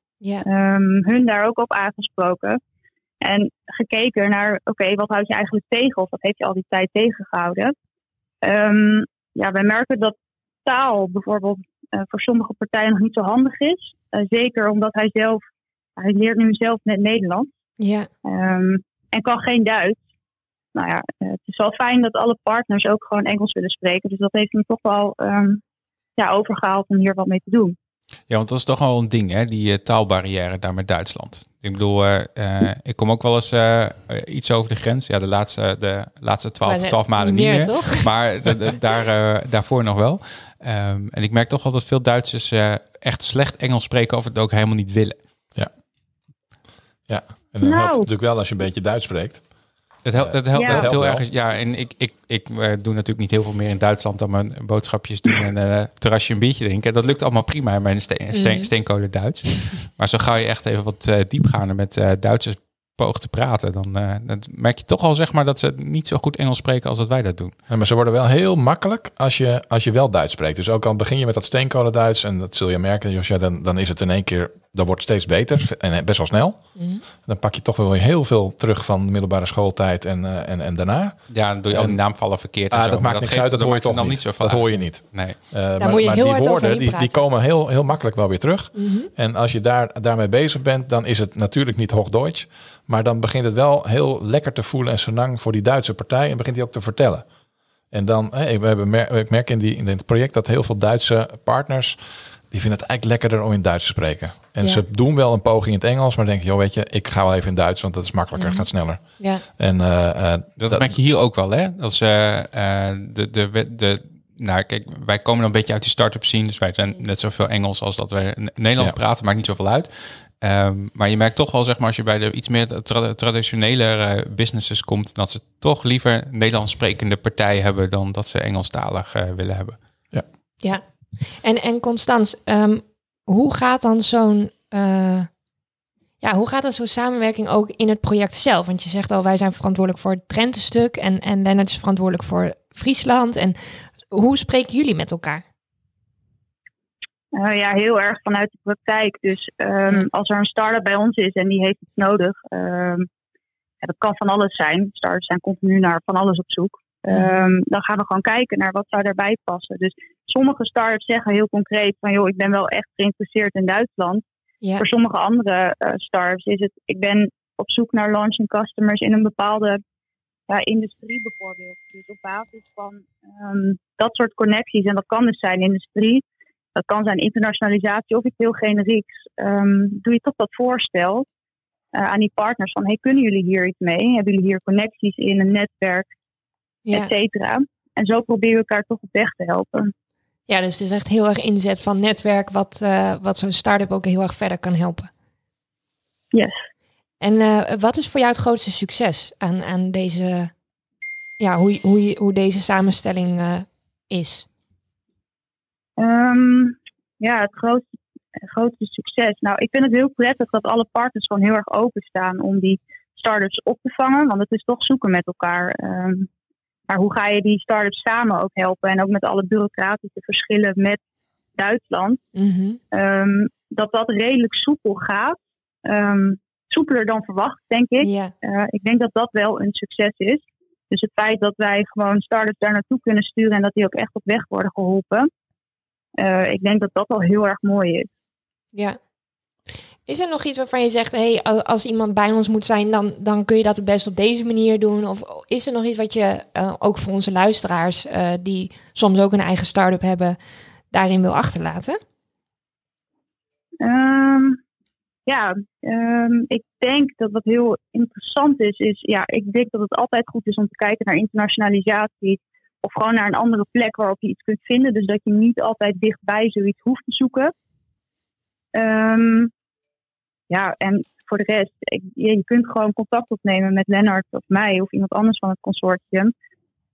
Um, hun daar ook op aangesproken. En gekeken naar, oké, okay, wat houd je eigenlijk tegen? Of wat heeft je al die tijd tegengehouden? Um, ja, wij merken dat taal bijvoorbeeld uh, voor sommige partijen nog niet zo handig is. Uh, zeker omdat hij zelf, hij leert nu zelf net Nederlands. Ja. Um, en kan geen Duits. Nou ja, uh, het is wel fijn dat alle partners ook gewoon Engels willen spreken. Dus dat heeft me toch wel um, ja, overgehaald om hier wat mee te doen. Ja, want dat is toch wel een ding, hè? die uh, taalbarrière daar met Duitsland. Ik bedoel, uh, uh, ik kom ook wel eens iets over de grens. Ja, de laatste, de laatste 12, 12 maanden niet meer. meer toch? Maar de, de, daar, daarvoor nog wel. Um, en ik merk toch wel dat veel Duitsers echt slecht Engels spreken of het ook helemaal niet willen. Ja, ja. en dan nou. helpt het natuurlijk wel als je een beetje Duits spreekt. Het helpt, het helpt, ja. helpt heel erg. Ja, en ik, ik, ik uh, doe natuurlijk niet heel veel meer in Duitsland dan mijn boodschapjes doen en uh, terrasje een biertje drinken. Dat lukt allemaal prima in mijn steen, steen, steenkolen Duits. maar zo ga je echt even wat uh, diepgaander met Duitsers poog te praten, dan, dan, merk je toch al zeg maar dat ze niet zo goed Engels spreken als dat wij dat doen. Ja, maar ze worden wel heel makkelijk als je, als je wel Duits spreekt. Dus ook al begin je met dat steenkolen Duits en dat zul je merken, Josja, dan, dan is het in één keer dat wordt steeds beter en best wel snel. Mm. Dan pak je toch wel weer heel veel terug van de middelbare schooltijd en, uh, en, en daarna. Ja, dan doe je al die naamvallen verkeerd. En ah, zo, dat maakt niks uit, dat hoor je toch dan niet. niet zo van. Dat hoor je niet. Nee. Uh, maar moet je maar heel die woorden die, die komen heel, heel makkelijk wel weer terug. Mm -hmm. En als je daar, daarmee bezig bent, dan is het natuurlijk niet Hoogduits. Maar dan begint het wel heel lekker te voelen en senang voor die Duitse partij. En begint hij ook te vertellen. En dan, hey, we hebben mer ik merk in, die, in het project dat heel veel Duitse partners die vinden het eigenlijk lekkerder om in Duits te spreken. En Ja. ze doen wel een poging in het Engels, maar denken, joh, weet je, ik ga wel even in Duits, want dat is makkelijker, Mhm. gaat sneller. Ja. En eh, eh, Dat, merk je hier ook wel, hè? Als eh, de, de, de, de, nou kijk, wij komen dan een beetje uit die start-up scene, dus wij zijn net zoveel Engels als dat wij N- Nederlands Ja. praten, maakt niet zoveel uit. Ehm, maar je merkt toch wel, zeg maar, als je bij de iets meer tra traditionele businesses komt, dat ze toch liever Nederlands sprekende partij hebben dan dat ze Engelstalig willen hebben. Ja, en, en Constans, ehm, hoe gaat dan zo'n eh, ja, hoe gaat dan zo'n samenwerking ook in het project zelf? Want je zegt al, wij zijn verantwoordelijk voor het Drenthe-stuk en, en Lennart is verantwoordelijk voor Friesland. En hoe spreken jullie met elkaar? Uh, ja, heel erg vanuit de praktijk. Dus um, Ja. als er een start-up bij ons is en die heeft iets nodig, um, ja, dat kan van alles zijn. Startups zijn continu naar van alles op zoek. Um, dan gaan we gewoon kijken naar wat zou daarbij passen. Dus sommige startups zeggen heel concreet van joh, ik ben wel echt geïnteresseerd in Duitsland. Ja, Voor sommige andere uh, startups is het, ik ben op zoek naar launching customers in een bepaalde ja, industrie bijvoorbeeld. Dus op basis van um, dat soort connecties, en dat kan dus zijn industrie, dat kan zijn internationalisatie of iets heel generieks, um, doe je toch dat voorstel uh, aan die partners van, hey, kunnen jullie hier iets mee? Hebben jullie hier connecties in, een netwerk, ja. et cetera? En zo proberen we elkaar toch op weg te helpen. Ja, dus het is echt heel erg inzet van netwerk, wat, eh, wat zo'n start-up ook heel erg verder kan helpen. Yes. En eh, wat is voor jou het grootste succes aan, aan deze, ja, hoe, hoe, hoe deze samenstelling eh, is? Um, ja, het grootste, het grootste succes. Nou, ik vind het heel prettig dat alle partners gewoon heel erg openstaan om die startups op te vangen. Want het is toch zoeken met elkaar. Um, maar hoe ga je die startups samen ook helpen? En ook met alle bureaucratische verschillen met Duitsland. Mhm. Um, dat dat redelijk soepel gaat. Um, soepeler dan verwacht, denk ik. Uh, ik denk dat dat wel een succes is. Dus het feit dat wij gewoon startups daar naartoe kunnen sturen en dat die ook echt op weg worden geholpen. Uh, ik denk dat dat al heel erg mooi is. ja. Is er nog iets waarvan je zegt, hey, als, iemand bij ons moet zijn, dan, dan kun je dat het best op deze manier doen? Of is er nog iets wat je, eh, ook voor onze luisteraars, eh, die soms ook een eigen start-up hebben, daarin wil achterlaten? Um, ja, um, ik denk dat wat heel interessant is, is ja, ik denk dat het altijd goed is om te kijken naar internationalisatie. Of gewoon naar een andere plek waarop je iets kunt vinden. Dus dat je niet altijd dichtbij zoiets hoeft te zoeken. Ehm, ja, en voor de rest, ik, je, je kunt gewoon contact opnemen met Lennart of mij of iemand anders van het consortium.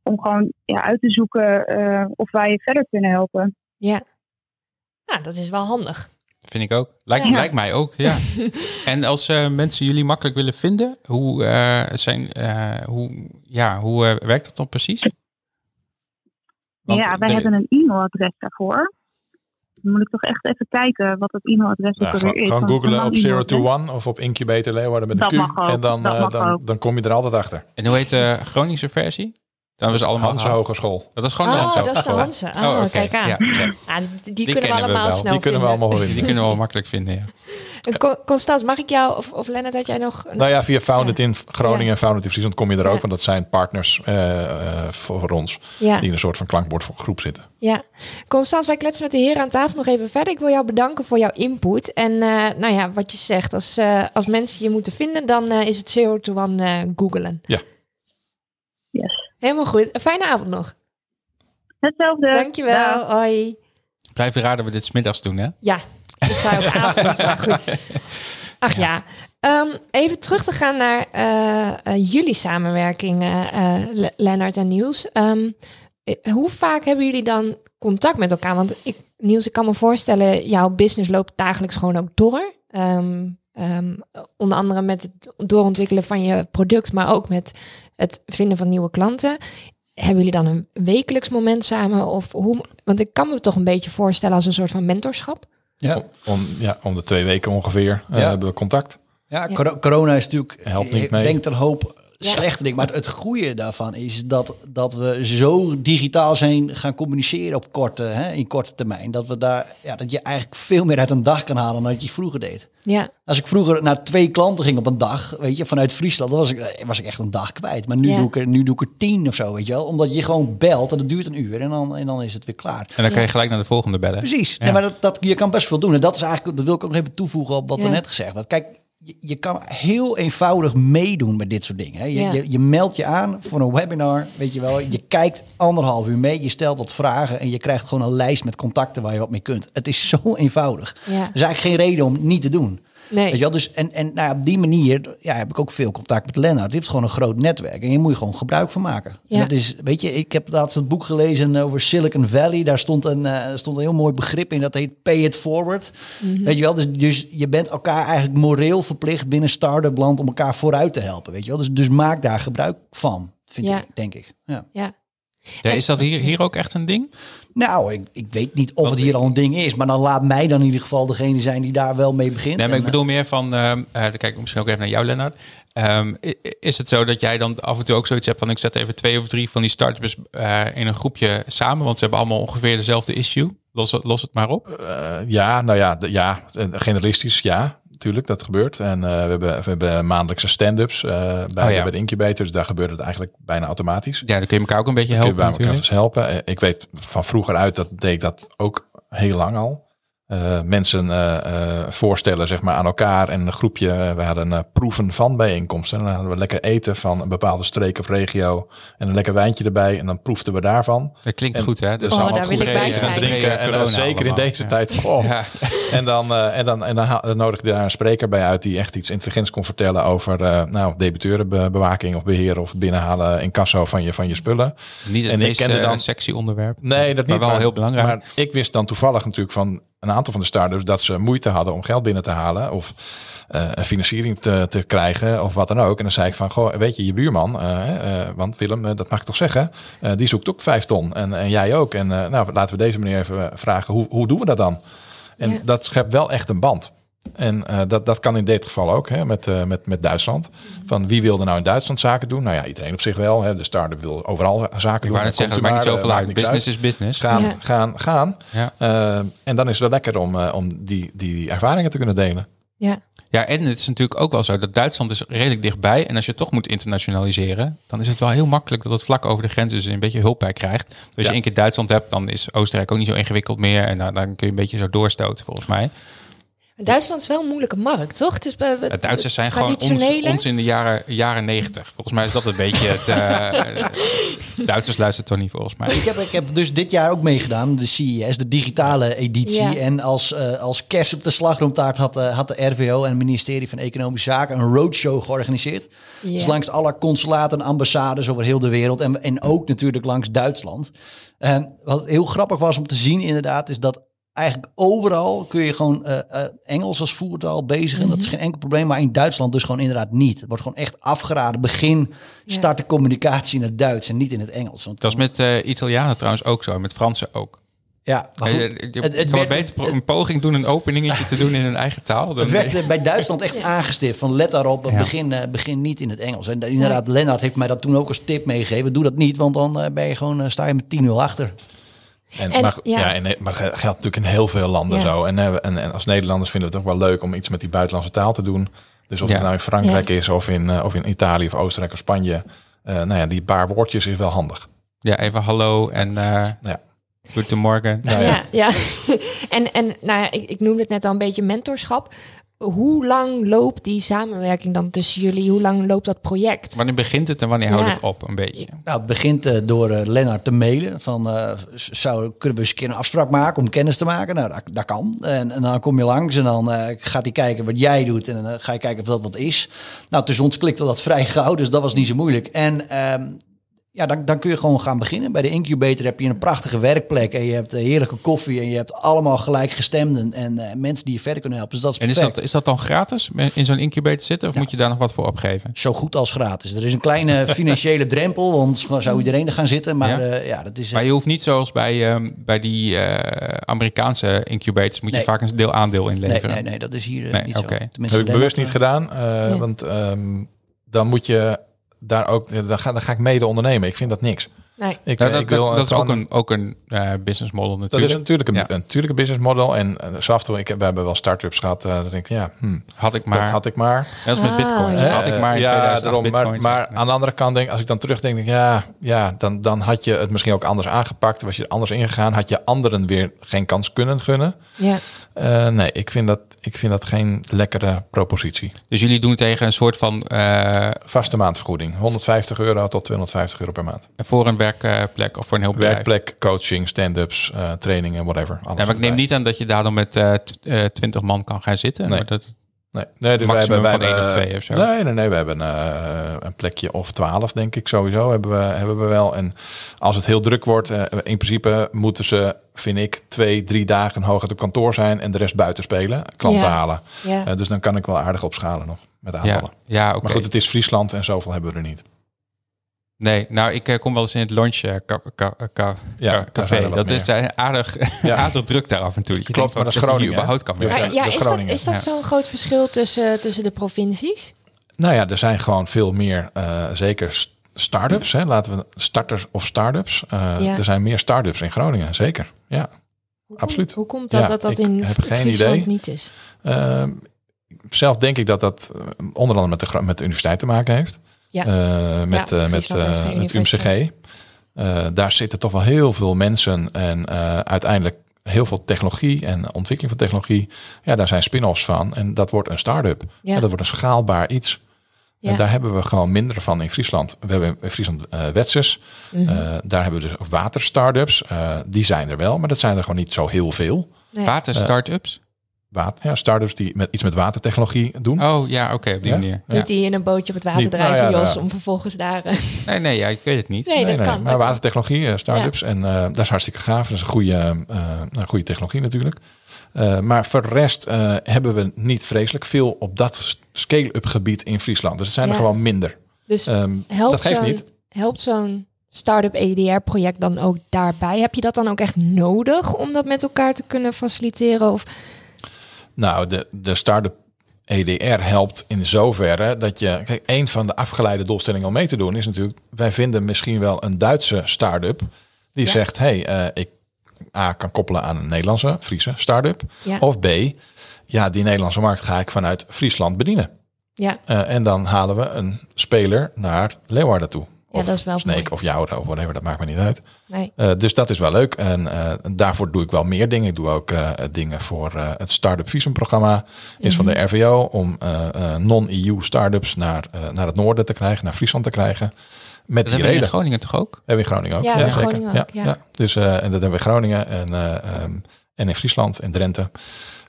Om gewoon ja, uit te zoeken eh, of wij je verder kunnen helpen. Ja. Nou, dat is wel handig. Vind ik ook. Lijkt, Ja. lijkt mij ook, ja. en als eh, mensen jullie makkelijk willen vinden, hoe, eh, zijn, eh, hoe, ja, hoe eh, werkt dat dan precies? Want ja, wij de- hebben een e-mailadres daarvoor. Dan moet ik toch echt even kijken wat het e-mailadres alweer gewoon is. gewoon is googlen op lang 0 to e-mailadres. 1 of op Incubator Leeuwarden met Dat een Q. mag ook, En dan, dat eh, mag dan, ook. dan kom je er altijd achter. En hoe heet de Groningse versie? Dan was allemaal Hans gehad. Hogeschool. Dat is gewoon de Oh, Hanse dat is de Hogeschool. Hanse. Oh, oké. kijk aan. Ja. Ah, die, die kunnen we allemaal wel. snel Die kunnen we vinden. allemaal Die vinden. kunnen we wel makkelijk vinden, ja. En Con- Constance, mag ik jou, of, of Lennart, had jij nog... een- Nou ja, via Founded in Groningen Ja. en Founded in Friesland kom je er ook. Ja. Want dat zijn partners eh, eh, voor ons. ja, Die in een soort van klankbordgroep zitten. ja. Constance, wij kletsen met de heren aan tafel nog even verder. Ik wil jou bedanken voor jouw input. En eh, nou ja, wat je zegt, als, eh, als mensen je moeten vinden, dan eh, is het zero to one eh googelen. Ja. Helemaal goed. Een fijne avond nog. Hetzelfde. Dankjewel. Dag. Hoi. Blijf raden dat we dit 's middags doen, hè? Ja, ik zei op avond, maar goed. Ach ja. Ehm, even terug te gaan naar eh, eh, jullie samenwerking, Le- Lennart en Niels. Ehm, eh, hoe vaak hebben jullie dan contact met elkaar? Want ik, Niels, ik kan me voorstellen, jouw business loopt dagelijks gewoon ook door. Ehm, ehm, onder andere met het doorontwikkelen van je product, maar ook met het vinden van nieuwe klanten. Hebben jullie dan een wekelijks moment samen? Of hoe, want ik kan me toch een beetje voorstellen als een soort van mentorschap. Ja, Om, ja, om de twee weken ongeveer eh, hebben we contact. ja, Ja. coro- corona is natuurlijk... Helpt niet mee. Denkt een hoop. Slechte dingen. Maar het goede daarvan is dat, dat we zo digitaal zijn gaan communiceren op korte, hè, in korte termijn. Dat, we daar, ja, dat je eigenlijk veel meer uit een dag kan halen dan dat je vroeger deed. Ja, Als ik vroeger naar twee klanten ging op een dag, weet je, vanuit Friesland, dan was ik, eh, was ik echt een dag kwijt. Maar nu, Ja. doe ik er, nu doe ik er tien of zo, weet je wel. Omdat je gewoon belt en dat duurt een uur en dan, en dan is het weer klaar. En dan kan je gelijk naar de volgende bellen. Precies. Ja. Nee, maar dat, dat, je kan best veel doen. En dat is eigenlijk, dat wil ik ook nog even toevoegen op wat Ja. er net gezegd werd. Kijk, je, je kan heel eenvoudig meedoen met dit soort dingen. Hè. Je, Ja. je, je meldt je aan voor een webinar, weet je wel. Je kijkt anderhalf uur mee, je stelt wat vragen en je krijgt gewoon een lijst met contacten waar je wat mee kunt. Het is zo eenvoudig. ja. Er is eigenlijk geen reden om het niet te doen. Nee. Weet je wel? Dus, en en nou, op die manier ja, heb ik ook veel contact met Lennart. Die heeft gewoon een groot netwerk en je moet je gewoon gebruik van maken. Ja. dat is, weet je, ik heb laatst het boek gelezen over Silicon Valley. Daar stond een, eh, stond een heel mooi begrip in, dat heet pay it forward. Mhm. Weet je wel, dus, dus je bent elkaar eigenlijk moreel verplicht binnen start-up land om elkaar vooruit te helpen. Weet je wel, dus, dus maak daar gebruik van, vind Ja. ik, denk ik. Ja. ja. Ja, is dat hier, hier ook echt een ding? Nou, ik, ik weet niet of het hier al een ding is, maar dan laat mij dan in ieder geval degene zijn die daar wel mee begint. Nee, maar En, ik bedoel meer van, dan kijk ik misschien ook even naar jou, Lennart. Ehm, is het zo dat jij dan af en toe ook zoiets hebt van, ik zet even twee of drie van die startups eh, in een groepje samen, want ze hebben allemaal ongeveer dezelfde issue. Los, het- los het maar op. Eh, ja, nou ja, de- ja, generalistisch, ja. Natuurlijk, dat gebeurt. En eh, we, hebben, we hebben maandelijkse stand-ups eh, bij, Oh ja. bij de incubator. Dus daar gebeurt het eigenlijk bijna automatisch. Ja, dan kun je elkaar ook een beetje Kun je helpen bij elkaar helpen. Eh, Ik weet van vroeger uit, dat deed ik dat ook heel lang al. Eh, mensen eh, eh, voorstellen zeg maar, aan elkaar en een groepje. we hadden proeven van bijeenkomsten. En dan hadden we lekker eten van een bepaalde streek of regio. En een lekker wijntje erbij. En dan proefden we daarvan. Dat klinkt En- goed, hè? Dus Oh, allemaal goed eten en drinken. En zeker in deze Ja. tijd. Oh. Ja. En dan, en dan, en dan, dan nodig je daar een spreker bij uit die echt iets intelligents kon vertellen over nou, debiteurenbewaking of beheer of binnenhalen in kassa van je, van je spullen. Niet het En ik meest kende dan- sexy onderwerp. Nee, dat Maar niet. wel heel belangrijk. Maar ik wist dan toevallig natuurlijk van een aantal van de startups dat ze moeite hadden om geld binnen te halen of eh, een financiering te, te krijgen of wat dan ook. En dan zei ik van, goh, weet je, je buurman, eh, eh, want Willem, dat mag ik toch zeggen, die zoekt ook vijf ton en, en jij ook. En nou, laten we deze meneer even vragen, hoe, hoe doen we dat dan? En Ja. dat schept wel echt een band. En eh, dat, dat kan in dit geval ook hè, met, eh, met, met Duitsland. Van wie wilde nou in Duitsland zaken doen? Nou ja, iedereen op zich wel. Hè. De start-up wil overal zaken Ik doen. wou net Dan zeggen, het maakt niet zoveel eh, uit. Business is business. Gaan, Ja. gaan, gaan. Ja. En dan is het wel lekker om, eh, om die, die ervaringen te kunnen delen. Ja. Ja, en het is natuurlijk ook wel zo dat Duitsland is redelijk dichtbij. En als je toch moet internationaliseren, dan is het wel heel makkelijk dat het vlak over de grens dus een beetje hulp bij krijgt. Dus als Ja. je één keer Duitsland hebt, dan is Oostenrijk ook niet zo ingewikkeld meer. En dan, dan kun je een beetje zo doorstoten volgens mij. Duitsland is wel een moeilijke markt, toch? Het is bij, de Duitsers zijn gewoon ons, ons, in de jaren, jaren 90. Volgens mij is dat een beetje het... Uh, Duitsers luisteren toch niet volgens mij. Ik heb, ik heb dus dit jaar ook meegedaan, de CES, de digitale editie. En als, uh, als kerst op de slagroomtaart had, uh, had de RVO en het ministerie van Economische Zaken een roadshow georganiseerd. Dus langs alle consulaten en ambassades over heel de wereld. En, en ook natuurlijk langs Duitsland. En wat heel grappig was om te zien inderdaad, is dat eigenlijk overal kun je gewoon uh, uh, Engels als voertaal bezigen. Mm Dat is mhm. geen enkel probleem. Maar in Duitsland dus gewoon inderdaad niet. Het wordt gewoon echt afgeraden. Begin, start de communicatie in het Duits en niet in het Engels. Want dat is met uh, Italianen trouwens ook zo. Met Fransen ook. Ja, maar goed, je, het, het werd, beter een poging doen, een openingetje te doen in hun eigen taal. het werd bij Duitsland echt aangestift. Van let daarop, begin, begin niet in het Engels. En inderdaad, Lennart heeft mij dat toen ook als tip meegegeven. Doe dat niet, want dan ben je gewoon, sta je met 10-0 achter. En, maar, ja. en, maar geldt natuurlijk in heel veel landen zo. En, en, en, als Nederlanders vinden we het ook wel leuk om iets met die buitenlandse taal te doen. Dus of het nou in Frankrijk is of in, uh, of in Italië of Oostenrijk of Spanje. Uh, nou ja, die paar woordjes is wel handig. Ja, even hallo en uh, ja. goedemorgen. Ja, ja. ja. en, en nou ja, ik, ik noemde het net al een beetje mentorschap hoe lang loopt die samenwerking dan tussen jullie? Hoe lang loopt dat project? Wanneer begint het en wanneer houdt het op een beetje? Nou, het begint uh, door uh, Lennart te mailen van uh, zou, kunnen we eens een keer een afspraak maken om kennis te maken? Nou, dat, dat kan. En, en, dan kom je langs en dan gaat hij kijken wat jij doet en dan ga je kijken of dat wat is. Nou, tussen ons klikte dat vrij gauw, dus dat was niet zo moeilijk. En ehm, ja, dan, dan kun je gewoon gaan beginnen. Bij de incubator heb je een prachtige werkplek en je hebt eh, heerlijke koffie en je hebt allemaal gelijkgestemden en uh, mensen die je verder kunnen helpen. Dus dat is en is dat, is dat dan gratis in zo'n incubator zitten of moet je daar nog wat voor opgeven? Zo goed als gratis. Er is een kleine financiële drempel, want zou iedereen er gaan zitten. Maar, ja. Uh, ja dat is, maar je hoeft niet zoals bij, uh, bij die Amerikaanse incubators, moet je vaak een deel aandeel inleveren. Nee, nee, nee, dat is hier niet okay. zo. Dat heb ik bewust niet gedaan, want um, dan moet je daar ook, daar ga, ga ik mede ondernemen. Ik vind dat niks. Nee. Ik, dat, ik wil dat is ook een, ook een uh, business model natuurlijk. Dat is natuurlijk een, ja. een, natuurlijk een business model. En uh, toe, ik, we hebben wel start-ups gehad. Uh, dat denk ik, ja, hm, had ik maar. Had ik maar. Dat is met bitcoin. Ah, had ik maar in ja, daarom, Maar, maar aan de andere kant denk als ik dan terugdenk, denk ik, ja, ja dan, dan had je het misschien ook anders aangepakt. Was je er anders ingegaan, had je anderen weer geen kans kunnen gunnen. Ja. Uh, nee, ik vind, dat, ik vind dat geen lekkere propositie. Dus jullie doen tegen een soort van... Uh, Vaste maandvergoeding. 150 euro tot 250 euro per maand. En voor een werkplek of voor een heel bedrijf? Werkplek, coaching, stand-ups, uh, trainingen, whatever. Alles ja, maar ik neem niet aan dat je daar dan met 20 man kan gaan zitten. Nee. Maar dat, Nee, nee dus wij hebben, wij van één of twee of zo. Nee, nee, nee we hebben uh, een plekje of twaalf, denk ik sowieso. Hebben we, hebben we wel. En als het heel druk wordt, uh, in principe moeten ze, vind ik, twee, drie dagen hoog op kantoor zijn en de rest buiten spelen, klanten ja. halen. Ja. Uh, dus dan kan ik wel aardig opschalen nog met aantallen. Ja, ja okay. Maar goed, het is Friesland en zoveel hebben we er niet. Nee, nou, ik kom wel eens in het lunch uh, ja, café. Dat is uh, aardig, ja. aardig druk daar af en toe. Je Klopt, maar dat is Groningen. überhaupt kan ja, ja, is, dat, is dat zo'n groot verschil tussen, tussen de provincies? Nou ja, er zijn gewoon veel meer, uh, zeker start-ups. Hè, laten we starters of start-ups. Er zijn meer start-ups in Groningen, zeker. Ja, hoe absoluut. hoe komt dat dat dat in heb geen idee. niet is? Ehm, zelf denk ik dat dat onder andere met de, met de universiteit te maken heeft. Ja. Uh, met, ja, uh, met, uh, met UMCG. daar zitten toch wel heel veel mensen en uiteindelijk heel veel technologie en ontwikkeling van technologie. Ja, daar zijn spin-offs van. En dat wordt een start-up. Ja. dat wordt een schaalbaar iets. Ja. En daar hebben we gewoon minder van in Friesland. We hebben in Friesland uh, Wetsers. Mm -hmm. daar hebben we dus water-startups. die zijn er wel, maar dat zijn er gewoon niet zo heel veel. Nee. Water-startups? Water, ja, startups die met iets met watertechnologie doen. Oh ja, oké, op die manier. Niet die in een bootje op het water drijven, nou, Jos, om vervolgens daar. Uh... Nee, nee, ja, ik weet het niet. Nee, nee dat kan. Maar watertechnologie, uh, startups, en uh, dat is hartstikke gaaf. Dat is een goede, uh, goede technologie natuurlijk. maar voor de rest hebben we niet vreselijk veel op dat scale-up gebied in Friesland. Dus er zijn er gewoon minder. Dus um, dat geeft niet. Helpt zo'n Startup EDR-project dan ook daarbij? Heb je dat dan ook echt nodig om dat met elkaar te kunnen faciliteren? Of nou, de, de start-up EDR helpt in zoverre dat je. Kijk, een van de afgeleide doelstellingen om mee te doen is natuurlijk. Wij vinden misschien wel een Duitse start-up die zegt: hey, uh, ik A kan koppelen aan een Nederlandse, Friese start-up. Ja. Of B, ja, die Nederlandse markt ga ik vanuit Friesland bedienen. Ja. Uh, en dan halen we een speler naar Leeuwarden toe. Ja, of dat is wel Snake mooi. of Jouda of whatever, dat maakt me niet uit. Nee. Eh, dus dat is wel leuk. En eh, daarvoor doe ik wel meer dingen. Ik doe ook eh, dingen voor eh, het Startup Visum programma. Is van Mhm. de RVO om eh, eh, non-EU startups naar, eh, naar het noorden te krijgen, naar Friesland te krijgen. Met Dat die hebben we in reden. Groningen toch ook? Hebben we in Groningen ook. Ja, zeker. Groningen ook, ja. Dus eh, en dat hebben we in Groningen en, eh, ehm, en in Friesland en Drenthe.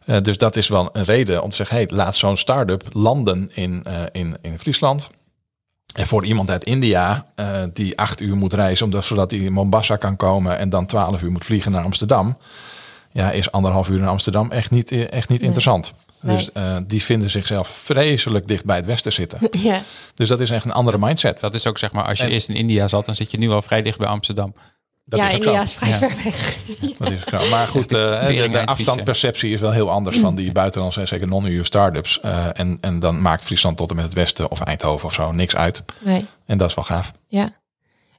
Eh, dus dat is wel een reden om te zeggen, hey, laat zo'n start-up landen in, eh, in, in Friesland. En voor iemand uit India eh, die acht uur moet reizen, omdat, zodat hij in Mombasa kan komen en dan twaalf uur moet vliegen naar Amsterdam. Ja, is anderhalf uur in Amsterdam echt niet, eh, echt niet Nee. interessant. Nee. Dus eh, die vinden zichzelf vreselijk dicht bij het westen zitten. Ja. dus dat is echt een andere mindset. Dat is ook zeg maar, als je En- eerst in India zat, dan zit je nu al vrij dicht bij Amsterdam. Dat ja, is ook zo. India is vrij Ja. ver weg. Dat is zo. Maar goed, eh, de, de afstandperceptie is wel heel anders van die buitenlandse en zeker non-EU startups. Eh en, en dan maakt Friesland tot en met het westen of Eindhoven of zo niks uit. Nee. En dat is wel gaaf. Ja.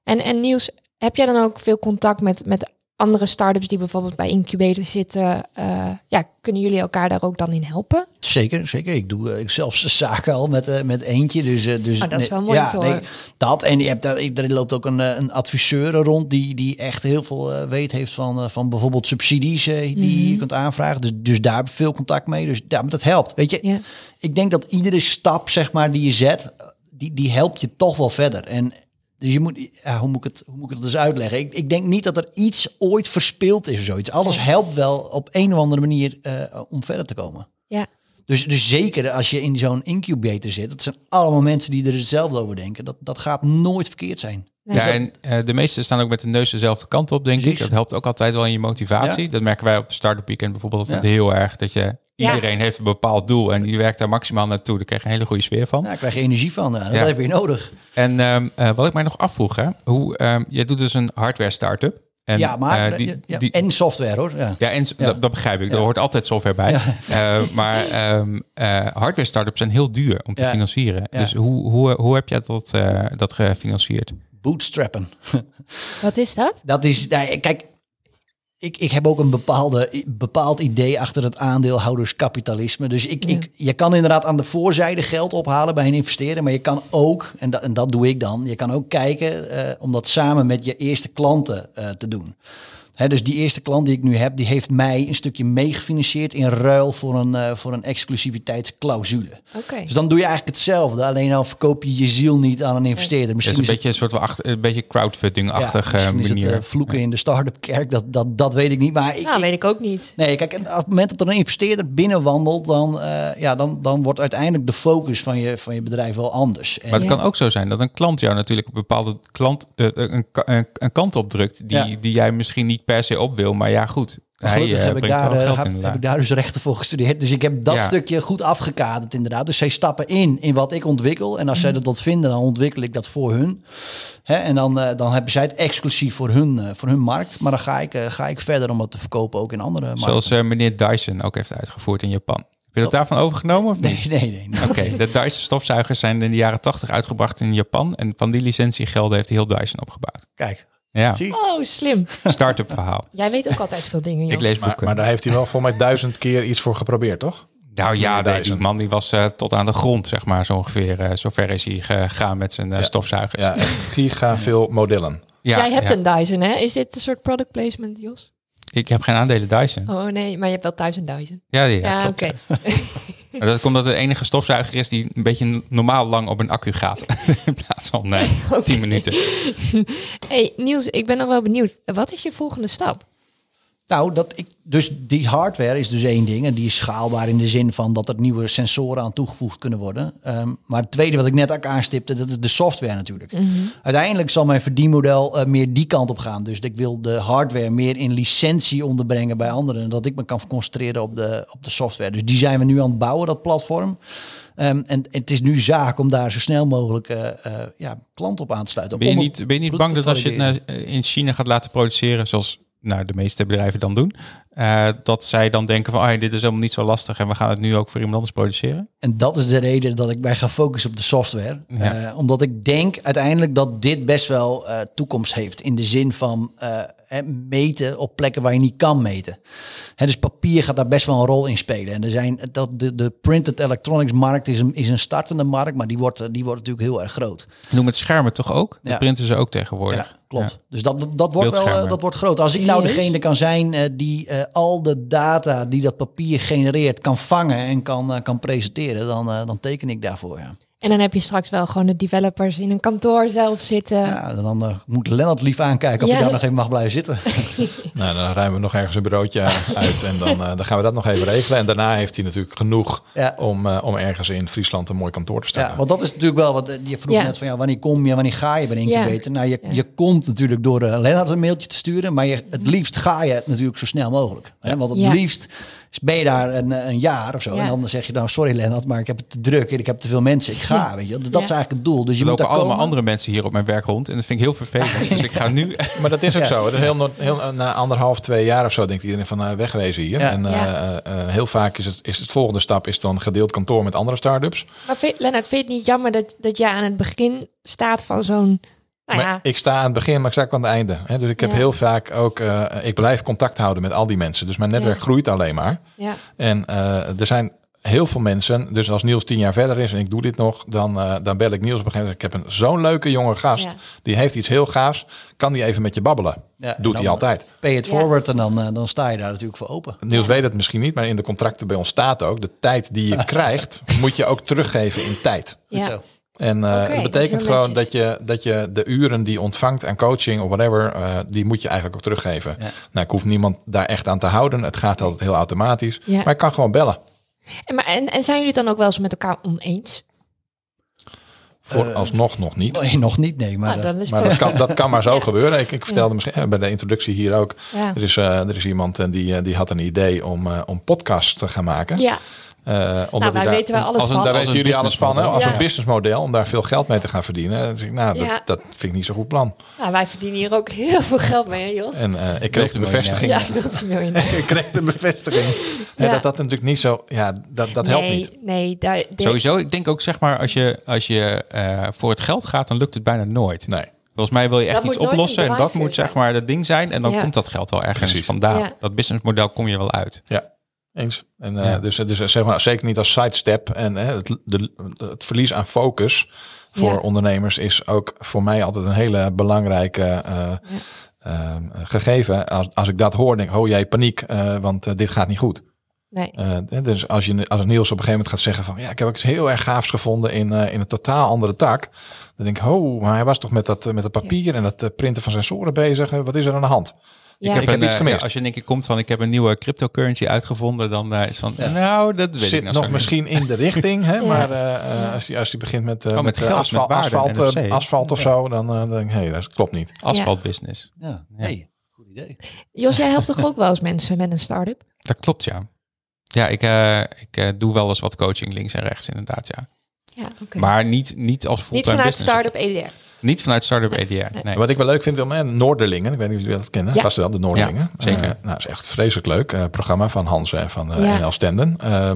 En, en Niels, heb jij dan ook veel contact met, met andere start-ups die bijvoorbeeld bij incubators zitten? Eh, ja, kunnen jullie elkaar daar ook dan in helpen? Zeker, zeker. Ik doe eh, zelfs zaken al met, eh, met eentje. Dus, dus Oh, dat is wel mooi ja, nee, dat. En je hebt daar, ik- er loopt ook een, een adviseur rond die, die echt heel veel weet heeft van, van bijvoorbeeld subsidies die Mhm. je kunt aanvragen. Dus, dus daar heb ik veel contact mee. Dus ja, maar dat helpt. Weet je, ik denk dat iedere stap zeg maar, die je zet, die, die helpt je toch wel verder. En dus je moet, ja, hoe, moet ik het, hoe moet ik het dus uitleggen? Ik, ik denk niet dat er iets ooit verspeeld is of zoiets. Alles helpt wel op een of andere manier eh, om verder te komen. Ja. Dus, dus zeker als je in zo'n incubator zit, dat zijn allemaal mensen die er hetzelfde over denken. Dat, dat gaat nooit verkeerd zijn. Nee, ja, en eh, de meesten staan ook met de neus dezelfde kant op, denk ik. Dat helpt ook altijd wel in je motivatie. Ja. Dat merken wij op de Startup Weekend bijvoorbeeld altijd Ja. heel erg. Dat je, Ja. iedereen heeft een bepaald doel en die werkt daar maximaal naartoe. Daar krijg je een hele goede sfeer van. Nou, daar krijg je energie van. Ja, dat Ja. heb je nodig. En ehm, eh, wat ik mij nog afvroeg, hè, hoe, ehm, jij doet dus een hardware start-up. En, ja, maar eh, die, ja, die- en software hoor. Ja. Ja, en Ja. Dat, dat begrijp ik. Ja. Er hoort altijd software bij. Maar eh, hardware startups zijn heel duur om te Ja. financieren. Ja. Dus hoe, hoe, hoe heb jij dat, dat gefinancierd? Bootstrappen. Wat is dat? Dat is, nou, kijk, ik, ik heb ook een bepaalde, bepaald idee achter het aandeelhouderskapitalisme. Dus ik, Ja. ik, je kan inderdaad aan de voorzijde geld ophalen bij een investeerder. Maar je kan ook, en dat, en dat doe ik dan, je kan ook kijken eh, om dat samen met je eerste klanten eh, te doen. Dus die eerste klant die ik nu heb, die heeft mij een stukje meegefinancierd in ruil voor een, eh, voor een exclusiviteitsclausule. Oké. Dus dan doe je eigenlijk hetzelfde. Alleen dan verkoop je je ziel niet aan een investeerder. Het is Misschien een beetje een soort van achter, een beetje crowdfunding-achtige misschien is het, manier. eh, vloeken in de start-up kerk, dat, dat, dat weet ik niet. Maar ik, Nou, ik- weet ik ook niet. nee, kijk, en op het moment dat er een investeerder binnenwandelt, dan, eh, ja, dan, dan wordt uiteindelijk de focus van je, van je bedrijf wel anders. En, Maar het Ja. kan ook zo zijn dat een klant jou natuurlijk een bepaalde klant, eh, een, een, een kant opdrukt die, Ja. die jij misschien niet per se op wil. Maar ja, goed. Hij eh, heb, ik daar, eh, heb, ik daar dus rechten voor gestudeerd. Dus ik heb dat Ja. stukje goed afgekaderd inderdaad. Dus zij stappen in in wat ik ontwikkel. En als zij dat wat vinden, dan ontwikkel ik dat voor hun. Hè, en dan, eh, dan hebben zij het exclusief voor hun, voor hun markt. Maar dan ga ik, ga ik verder om het te verkopen ook in andere markten. Zoals meneer Dyson ook heeft uitgevoerd in Japan. Heb je dat daarvan overgenomen of niet? Oh. nee, nee, nee. nee. Oké, de Dyson stofzuigers zijn in de jaren 80 uitgebracht in Japan. En van die licentiegelden heeft hij heel Dyson opgebouwd. Kijk, Ja, zie? Oh, slim. start-up verhaal. Jij weet ook altijd veel dingen, Jos. Ik lees Maar, boeken. maar daar heeft hij wel voor mij duizend keer iets voor geprobeerd, toch? nou ja, nee, die man die was eh, tot aan de grond, zeg maar, zo ongeveer. eh zover is hij gegaan met zijn eh, Ja. stofzuigers. Ja, echt giga veel modellen. Ja, Jij hebt ja. een Dyson, hè? Is dit een soort product placement, Jos? Ik heb geen aandelen Dyson. Oh nee, maar je hebt wel thuis een Dyson. Ja, ja, Ja, oké. Maar Dat komt omdat het de enige stofzuiger is die een beetje normaal lang op een accu gaat. In plaats van nee, 10 minuten. Hey Niels, ik ben nog wel benieuwd. Wat is je volgende stap? Nou, dat ik, dus die hardware is dus één ding. En die is schaalbaar in de zin van dat er nieuwe sensoren aan toegevoegd kunnen worden. Ehm, maar het tweede wat ik net ook aanstipte, dat is de software natuurlijk. Uiteindelijk zal mijn verdienmodel eh, meer die kant op gaan. Dus ik wil de hardware meer in licentie onderbrengen bij anderen. En dat ik me kan concentreren op de, op de software. Dus die zijn we nu aan het bouwen, dat platform. Ehm, en het is nu zaak om daar zo snel mogelijk eh, eh, ja, klanten op aan te sluiten. Ben je niet, ben je niet bang dat als je het naar- in China gaat laten produceren, zoals nou, de meeste bedrijven dan doen, eh, dat zij dan denken van, ah, dit is helemaal niet zo lastig en we gaan het nu ook voor iemand anders produceren? En dat is de reden dat ik mij ga focussen op de software. Uh, omdat ik denk uiteindelijk dat dit best wel uh, toekomst heeft. In de zin van meten op plekken waar je niet kan meten. Hè, dus papier gaat daar best wel een rol in spelen. En er zijn, dat, de, de printed electronics markt is een, is een startende markt, maar die wordt, die wordt natuurlijk heel erg groot. Noem het schermen toch ook? Dat printen ze ook tegenwoordig. Ja, klopt. Dus dat, dat, wordt wel, dat wordt groot. Als ik nou degene kan zijn uh, die uh, al de data die dat papier genereert kan vangen en kan, uh, kan presenteren, dan, dan teken ik daarvoor. Ja. En dan heb je straks wel gewoon de developers in een kantoor zelf zitten. Ja, dan uh, moet Lennart lief aankijken of ja. je daar nog even mag blijven zitten. nou, dan ruimen we nog ergens een bureautje uit en dan, uh, dan gaan we dat nog even regelen. En daarna heeft hij natuurlijk genoeg ja. om, uh, om ergens in Friesland een mooi kantoor te staan. Ja, want dat is natuurlijk wel wat je vroeg net van ja, wanneer kom je, wanneer ga je bij incubator? Nou, je, je komt natuurlijk door Lennart een mailtje te sturen, maar je, het liefst ga je natuurlijk zo snel mogelijk. Hè? Want het liefst dus ben je daar een, een jaar of zo. En dan zeg je dan, sorry Lennart, maar ik heb het te druk en ik heb te veel mensen. Ik ga, weet je. Dat is eigenlijk het doel. Dus je er moet lopen allemaal andere mensen hier op mijn werk rond. En dat vind ik heel vervelend. dus ik ga nu... maar dat is ook zo. Dat is heel, heel, na anderhalf, twee jaar of zo denkt iedereen van uh, wegwezen hier. En uh, uh, heel vaak is het, is het volgende stap is dan gedeeld kantoor met andere start-ups. Maar vind, Lennart, vind je het niet jammer dat, dat je aan het begin staat van zo'n nou ja. Ik sta aan het begin, maar ik sta ook aan het einde. Hè? Dus ik heb ja. heel vaak ook, uh, ik blijf contact houden met al die mensen. Dus mijn netwerk ja. groeit alleen maar. En uh, er zijn heel veel mensen. Dus als Niels tien jaar verder is en ik doe dit nog, dan, uh, dan bel ik Niels op een gegeven moment. Ik heb een zo'n leuke jonge gast. Die heeft iets heel gaafs. Kan die even met je babbelen? Doet hij altijd. Pay it forward en dan, dan sta je daar natuurlijk voor open. Niels weet het misschien niet, maar in de contracten bij ons staat ook: de tijd die je krijgt, moet je ook teruggeven in tijd. Goed zo. En uh, okay, dat betekent gewoon dat je, dat je de uren die ontvangt aan coaching of whatever, uh, die moet je eigenlijk ook teruggeven. Ja. Nou, ik hoef niemand daar echt aan te houden. Het gaat altijd heel automatisch. Ja. Maar ik kan gewoon bellen. En, maar, en, en zijn jullie dan ook wel eens met elkaar oneens? Voor uh, alsnog nog niet. Nee, nog niet, nee. Maar, nou, maar dat, kan, dat kan maar zo ja. gebeuren. Ik, ik vertelde misschien bij de introductie hier ook. Er, is, er is iemand en die, die had een idee om, om podcast te gaan maken. Ja. Uh, omdat nou, daar weten wij alles als van. Daar weten jullie alles van. Hè? Als ja. een businessmodel om daar veel geld mee te gaan verdienen. Dus ik, nou, dat, ja. dat vind ik niet zo'n goed plan. Nou, wij verdienen hier ook heel veel geld mee, Jos. En uh, ik kreeg de bevestiging. Ja, ik kreeg de bevestiging. ja. Dat dat natuurlijk niet zo. Ja, dat, dat nee, helpt niet. Nee, daar, Sowieso, ik denk ook zeg maar, als je, als je uh, voor het geld gaat, dan lukt het bijna nooit. Nee. Volgens mij wil je echt dat iets oplossen en dat moet zeg maar dat ding zijn. En dan komt dat geld wel ergens Precies. vandaan. Dat businessmodel kom je wel uit. Ja. Eens. En uh, ja. dus, dus zeg maar zeker niet als sidestep. En uh, het, de, het verlies aan focus voor ja. ondernemers is ook voor mij altijd een hele belangrijke uh, ja. gegeven. Als, als ik dat hoor, denk ik, oh jij paniek, want dit gaat niet goed. Nee. dus als, je, als Niels op een gegeven moment gaat zeggen van ja, ik heb ook iets heel erg gaafs gevonden in, in een totaal andere tak. Dan denk ik, oh, maar hij was toch met dat, met dat papier en dat printen van sensoren bezig. Wat is er aan de hand? Ja. Ik heb, ik heb een, iets gemist. Ja, als je denk ik komt van ik heb een nieuwe cryptocurrency uitgevonden, dan uh, is van ja. nou dat weet Zit ik nou nog misschien in de richting, hè? maar uh, als je als je begint met, uh, oh, met, met geld, asfalt, met asfalt, asfalt of zo, dan, dan denk ik hé, hey, dat klopt niet. Asfalt business. Ja. Hey, goed idee. Jos, jij helpt toch ook wel eens mensen met een start-up? Dat klopt, ja. Ja, ik, ik doe wel eens wat coaching links en rechts, inderdaad, ja. Ja, okay. Maar niet, niet als fulltime Niet vanuit start-up EDR. Niet vanuit Startup EDR. Nee. Nee. Wat ik wel leuk vind om eh, Noorderlingen, ik weet niet of jullie dat kennen, ja. vast wel de Noorderlingen. Ja, zeker. Uh, nou, is echt vreselijk leuk uh, programma van Hans en van uh, ja. NL Stenden.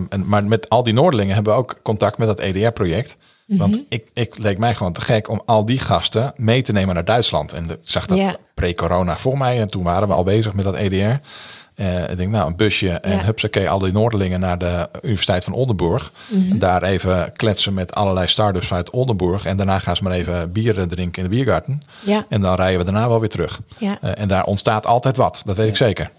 en, maar met al die Noorderlingen hebben we ook contact met dat EDR-project. Mm -hmm. Want ik, ik leek mij gewoon te gek om al die gasten mee te nemen naar Duitsland. En ik zag dat ja. pre-corona voor mij. En toen waren we al bezig met dat EDR. Uh, ik denk, nou, een busje en ja. hupsakee, al die Noorderlingen naar de Universiteit van Oldenburg. Mm -hmm. Daar even kletsen met allerlei start-ups uit Oldenburg. En daarna gaan ze maar even bier drinken in de biergarten. Ja. En dan rijden we daarna wel weer terug. Ja. Uh, en daar ontstaat altijd wat, dat weet ik zeker.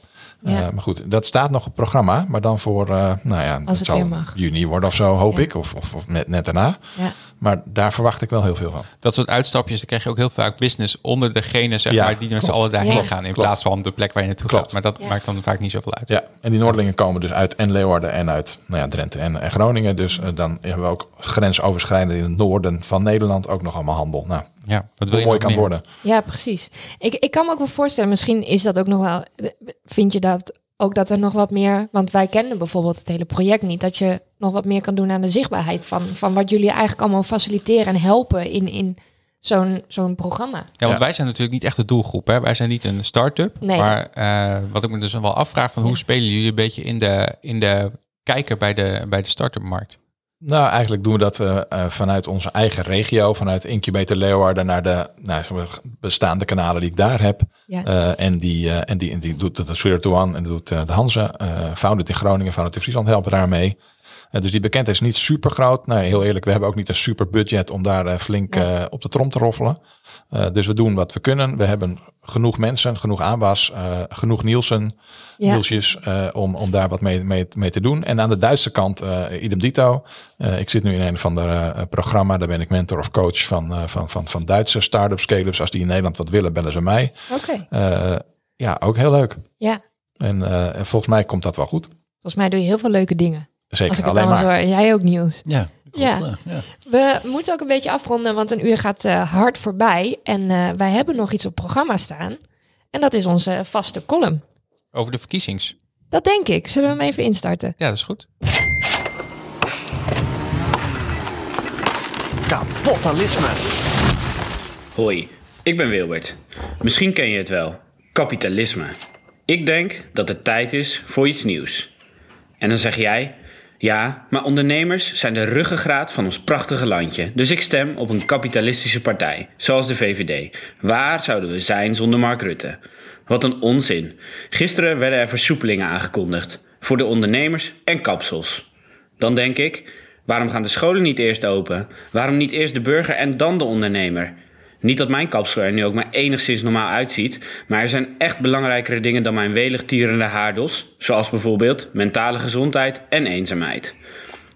Uh, maar goed, dat staat nog op programma, maar dan voor, nou ja, Als het zal juni worden of zo, hoop ik. Of, of, of net, net daarna. Ja. Maar daar verwacht ik wel heel veel van. Dat soort uitstapjes, dan krijg je ook heel vaak business onder degene zeg ja, maar, die met z'n allen daarheen ja. gaan. In klopt. plaats van de plek waar je naartoe klopt. gaat. Maar dat ja. maakt dan vaak niet zoveel uit. Ja, en die Noordelingen komen dus uit en Leeuwarden en uit nou ja, Drenthe en, en Groningen. Dus uh, dan hebben we ook grensoverschrijdend in het noorden van Nederland ook nog allemaal handel. Nou, ja, wat wil je mooi kan meer? worden. Ja, precies. Ik, ik kan me ook wel voorstellen, misschien is dat ook nog wel, vind je dat ook dat er nog wat meer, want wij kennen bijvoorbeeld het hele project niet, dat je nog wat meer kan doen aan de zichtbaarheid van, van wat jullie eigenlijk allemaal faciliteren en helpen in, in zo'n zo'n programma. Ja, want wij zijn natuurlijk niet echt de doelgroep. Hè? Wij zijn niet een start-up. Nee. Maar uh, wat ik me dus wel afvraag, van hoe spelen jullie een beetje in de, in de kijker bij de, bij de start-up markt? Nou, eigenlijk doen we dat uh, vanuit onze eigen regio, vanuit Incubator Leeuwarden naar de nou, bestaande kanalen die ik daar heb. Ja. Uh, en, die, en, die, en die doet de to One en doet de Hanze. Founded in Groningen, Founded in Friesland helpen daarmee. Dus die bekendheid is niet super groot. Nou, heel eerlijk, we hebben ook niet een super budget om daar flink op de trom te roffelen. dus we doen wat we kunnen. We hebben genoeg mensen, genoeg aanwas, genoeg Nielsen, ja. Nielsjes, om, om daar wat mee, mee, mee te doen. En aan de Duitse kant, idem dito. ik zit nu in een van de programma, daar ben ik mentor of coach van, van, van, van Duitse start-up scale-ups. Als die in Nederland wat willen, bellen ze mij. Oké. ja, ook heel leuk. Ja. En volgens mij komt dat wel goed. Volgens mij doe je heel veel leuke dingen. Zeker, alleen maar. Hoor. Jij ook, Niels. Ja, ja. ja. We moeten ook een beetje afronden, want een uur gaat uh, hard voorbij. En uh, wij hebben nog iets op programma staan. En dat is onze vaste column. Over de verkiezings. Dat denk ik. Zullen we hem even instarten? Ja, dat is goed. Kapitalisme. Hoi, ik ben Wilbert. Misschien ken je het wel. Kapitalisme. Ik denk dat het tijd is voor iets nieuws. En dan zeg jij... Ja, maar ondernemers zijn de ruggengraat van ons prachtige landje. Dus ik stem op een kapitalistische partij, zoals de VVD. Waar zouden we zijn zonder Mark Rutte? Wat een onzin. Gisteren werden er versoepelingen aangekondigd. Voor de ondernemers en kapsels. Dan denk ik, waarom gaan de scholen niet eerst open? Waarom niet eerst de burger en dan de ondernemer? Niet dat mijn kapsel er nu ook maar enigszins normaal uitziet, maar er zijn echt belangrijkere dingen dan mijn welig tierende haardos, zoals bijvoorbeeld mentale gezondheid en eenzaamheid.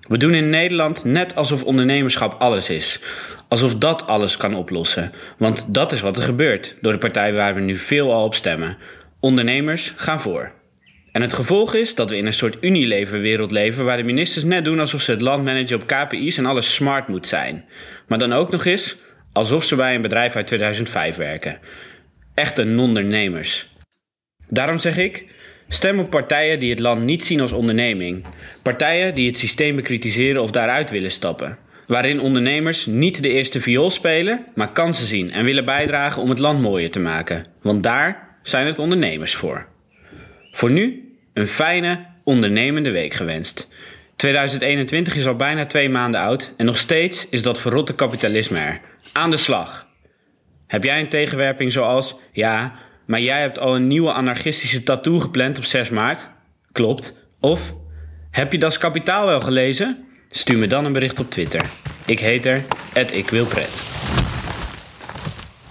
We doen in Nederland net alsof ondernemerschap alles is. Alsof dat alles kan oplossen. Want dat is wat er gebeurt door de partij waar we nu veel al op stemmen. Ondernemers gaan voor. En het gevolg is dat we in een soort Unilever-wereld leven waar de ministers net doen alsof ze het land managen op KPI's en alles smart moet zijn. Maar dan ook nog eens alsof ze bij een bedrijf uit 2005 werken. Echte non-ondernemers. Daarom zeg ik: stem op partijen die het land niet zien als onderneming. Partijen die het systeem bekritiseren of daaruit willen stappen. Waarin ondernemers niet de eerste viool spelen, maar kansen zien en willen bijdragen om het land mooier te maken. Want daar zijn het ondernemers voor. Voor nu een fijne, ondernemende week gewenst. 2021 is al bijna twee maanden oud en nog steeds is dat verrotte kapitalisme er. Aan de slag. Heb jij een tegenwerping zoals, ja, maar jij hebt al een nieuwe anarchistische tattoo gepland op 6 maart? Klopt. Of, heb je Das Kapitaal wel gelezen? Stuur me dan een bericht op Twitter. Ik heet er, ik wil pret.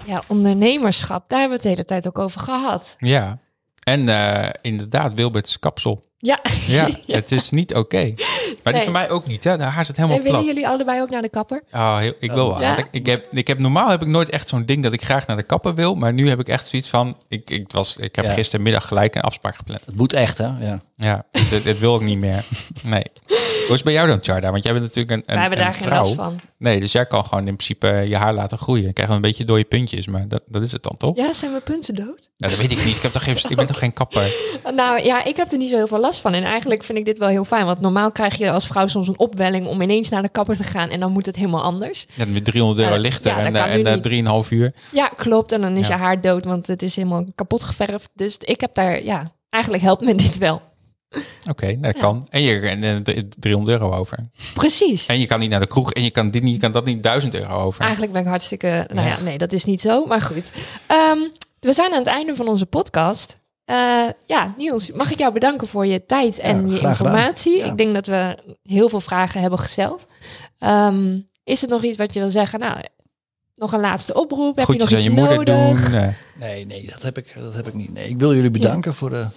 Ja, ondernemerschap, daar hebben we het de hele tijd ook over gehad. Ja, en uh, inderdaad, Wilbert's kapsel. Ja. ja, het is niet oké. Maar die van mij ook niet. Hè? Daar haar zit helemaal en willen jullie allebei ook naar de kapper? Oh, heel, ik wil wel. Ik, ik, heb, ik heb, normaal heb ik nooit echt zo'n ding dat ik graag naar de kapper wil. Maar nu heb ik echt zoiets van... Ik, ik, was, ik heb gistermiddag gelijk een afspraak gepland. Het moet echt, hè? Ja, ja dit, wil ik niet meer. Nee. Hoe is het bij jou dan, Charda? Want jij bent natuurlijk een, een Wij hebben daar geen last van. Nee, dus jij kan gewoon in principe je haar laten groeien. Je krijgt een beetje dode puntjes, maar dat, dat is het dan toch? Ja, zijn mijn punten dood? Ja, dat weet ik niet. Ik, heb toch geen, ik ben toch geen kapper? Nou ja, ik heb er niet zo heel veel last van. En eigenlijk vind ik dit wel heel fijn. Want normaal krijg je als vrouw soms een opwelling om ineens naar de kapper te gaan. En dan moet het helemaal anders. Ja, met 300 euro lichter en, en, en 3,5 uur. Ja, klopt. En dan is je haar dood, want het is helemaal kapot geverfd. Dus ik heb daar, ja, eigenlijk helpt me dit wel. Oké, dat kan. En je en 300 euro over. Precies. En je kan niet naar de kroeg en je kan dit niet, je kan dat niet 1000 euro over. Eigenlijk ben ik hartstikke. Nou ja, nee, dat is niet zo. Maar goed. Ehm, we zijn aan het einde van onze podcast. Uh, ja, Niels, mag ik jou bedanken voor je tijd en je informatie. Ik denk dat we heel veel vragen hebben gesteld. Um, is er nog iets wat je wil zeggen? Nou, nog een laatste oproep. Heb je nog iets je nodig? Doen. Nee, nee, dat heb ik, dat heb ik niet. Nee, ik wil jullie bedanken voor, de,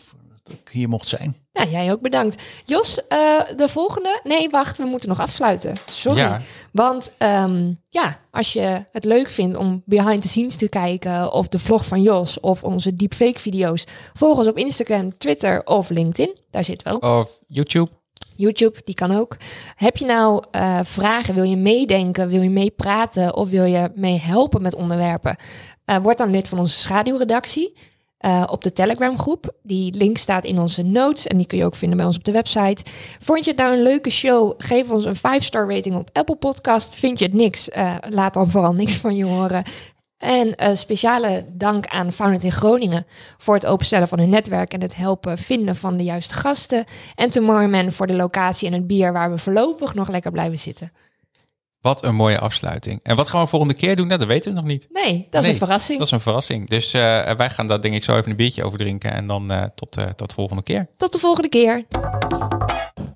dat ik hier mocht zijn. Ja, jij ook bedankt. Jos, uh, de volgende. Nee, wacht, we moeten nog afsluiten. Sorry. Ja. Want um, ja, als je het leuk vindt om behind the scenes te kijken, of de vlog van Jos, of onze deepfake video's, volg ons op Instagram, Twitter of LinkedIn. Daar zitten we ook. Of YouTube. YouTube, die kan ook. Heb je nou uh, vragen? Wil je meedenken? Wil je meepraten? Of wil je mee helpen met onderwerpen? Uh, word dan lid van onze schaduwredactie. Uh, op de Telegram groep. Die link staat in onze notes en die kun je ook vinden bij ons op de website. Vond je het nou een leuke show? Geef ons een 5-star rating op Apple Podcast. Vind je het niks? Uh, laat dan vooral niks van je horen. En uh, speciale dank aan Founded in Groningen voor het openstellen van hun netwerk en het helpen vinden van de juiste gasten. En Tomorrowman voor de locatie en het bier waar we voorlopig nog lekker blijven zitten. Wat een mooie afsluiting. En wat gaan we volgende keer doen? Nou, dat weten we nog niet. Nee, dat is een verrassing. Dat is een verrassing. Dus uh, wij gaan daar denk ik zo even een biertje over drinken. En dan uh, tot, uh, tot de volgende keer. Tot de volgende keer.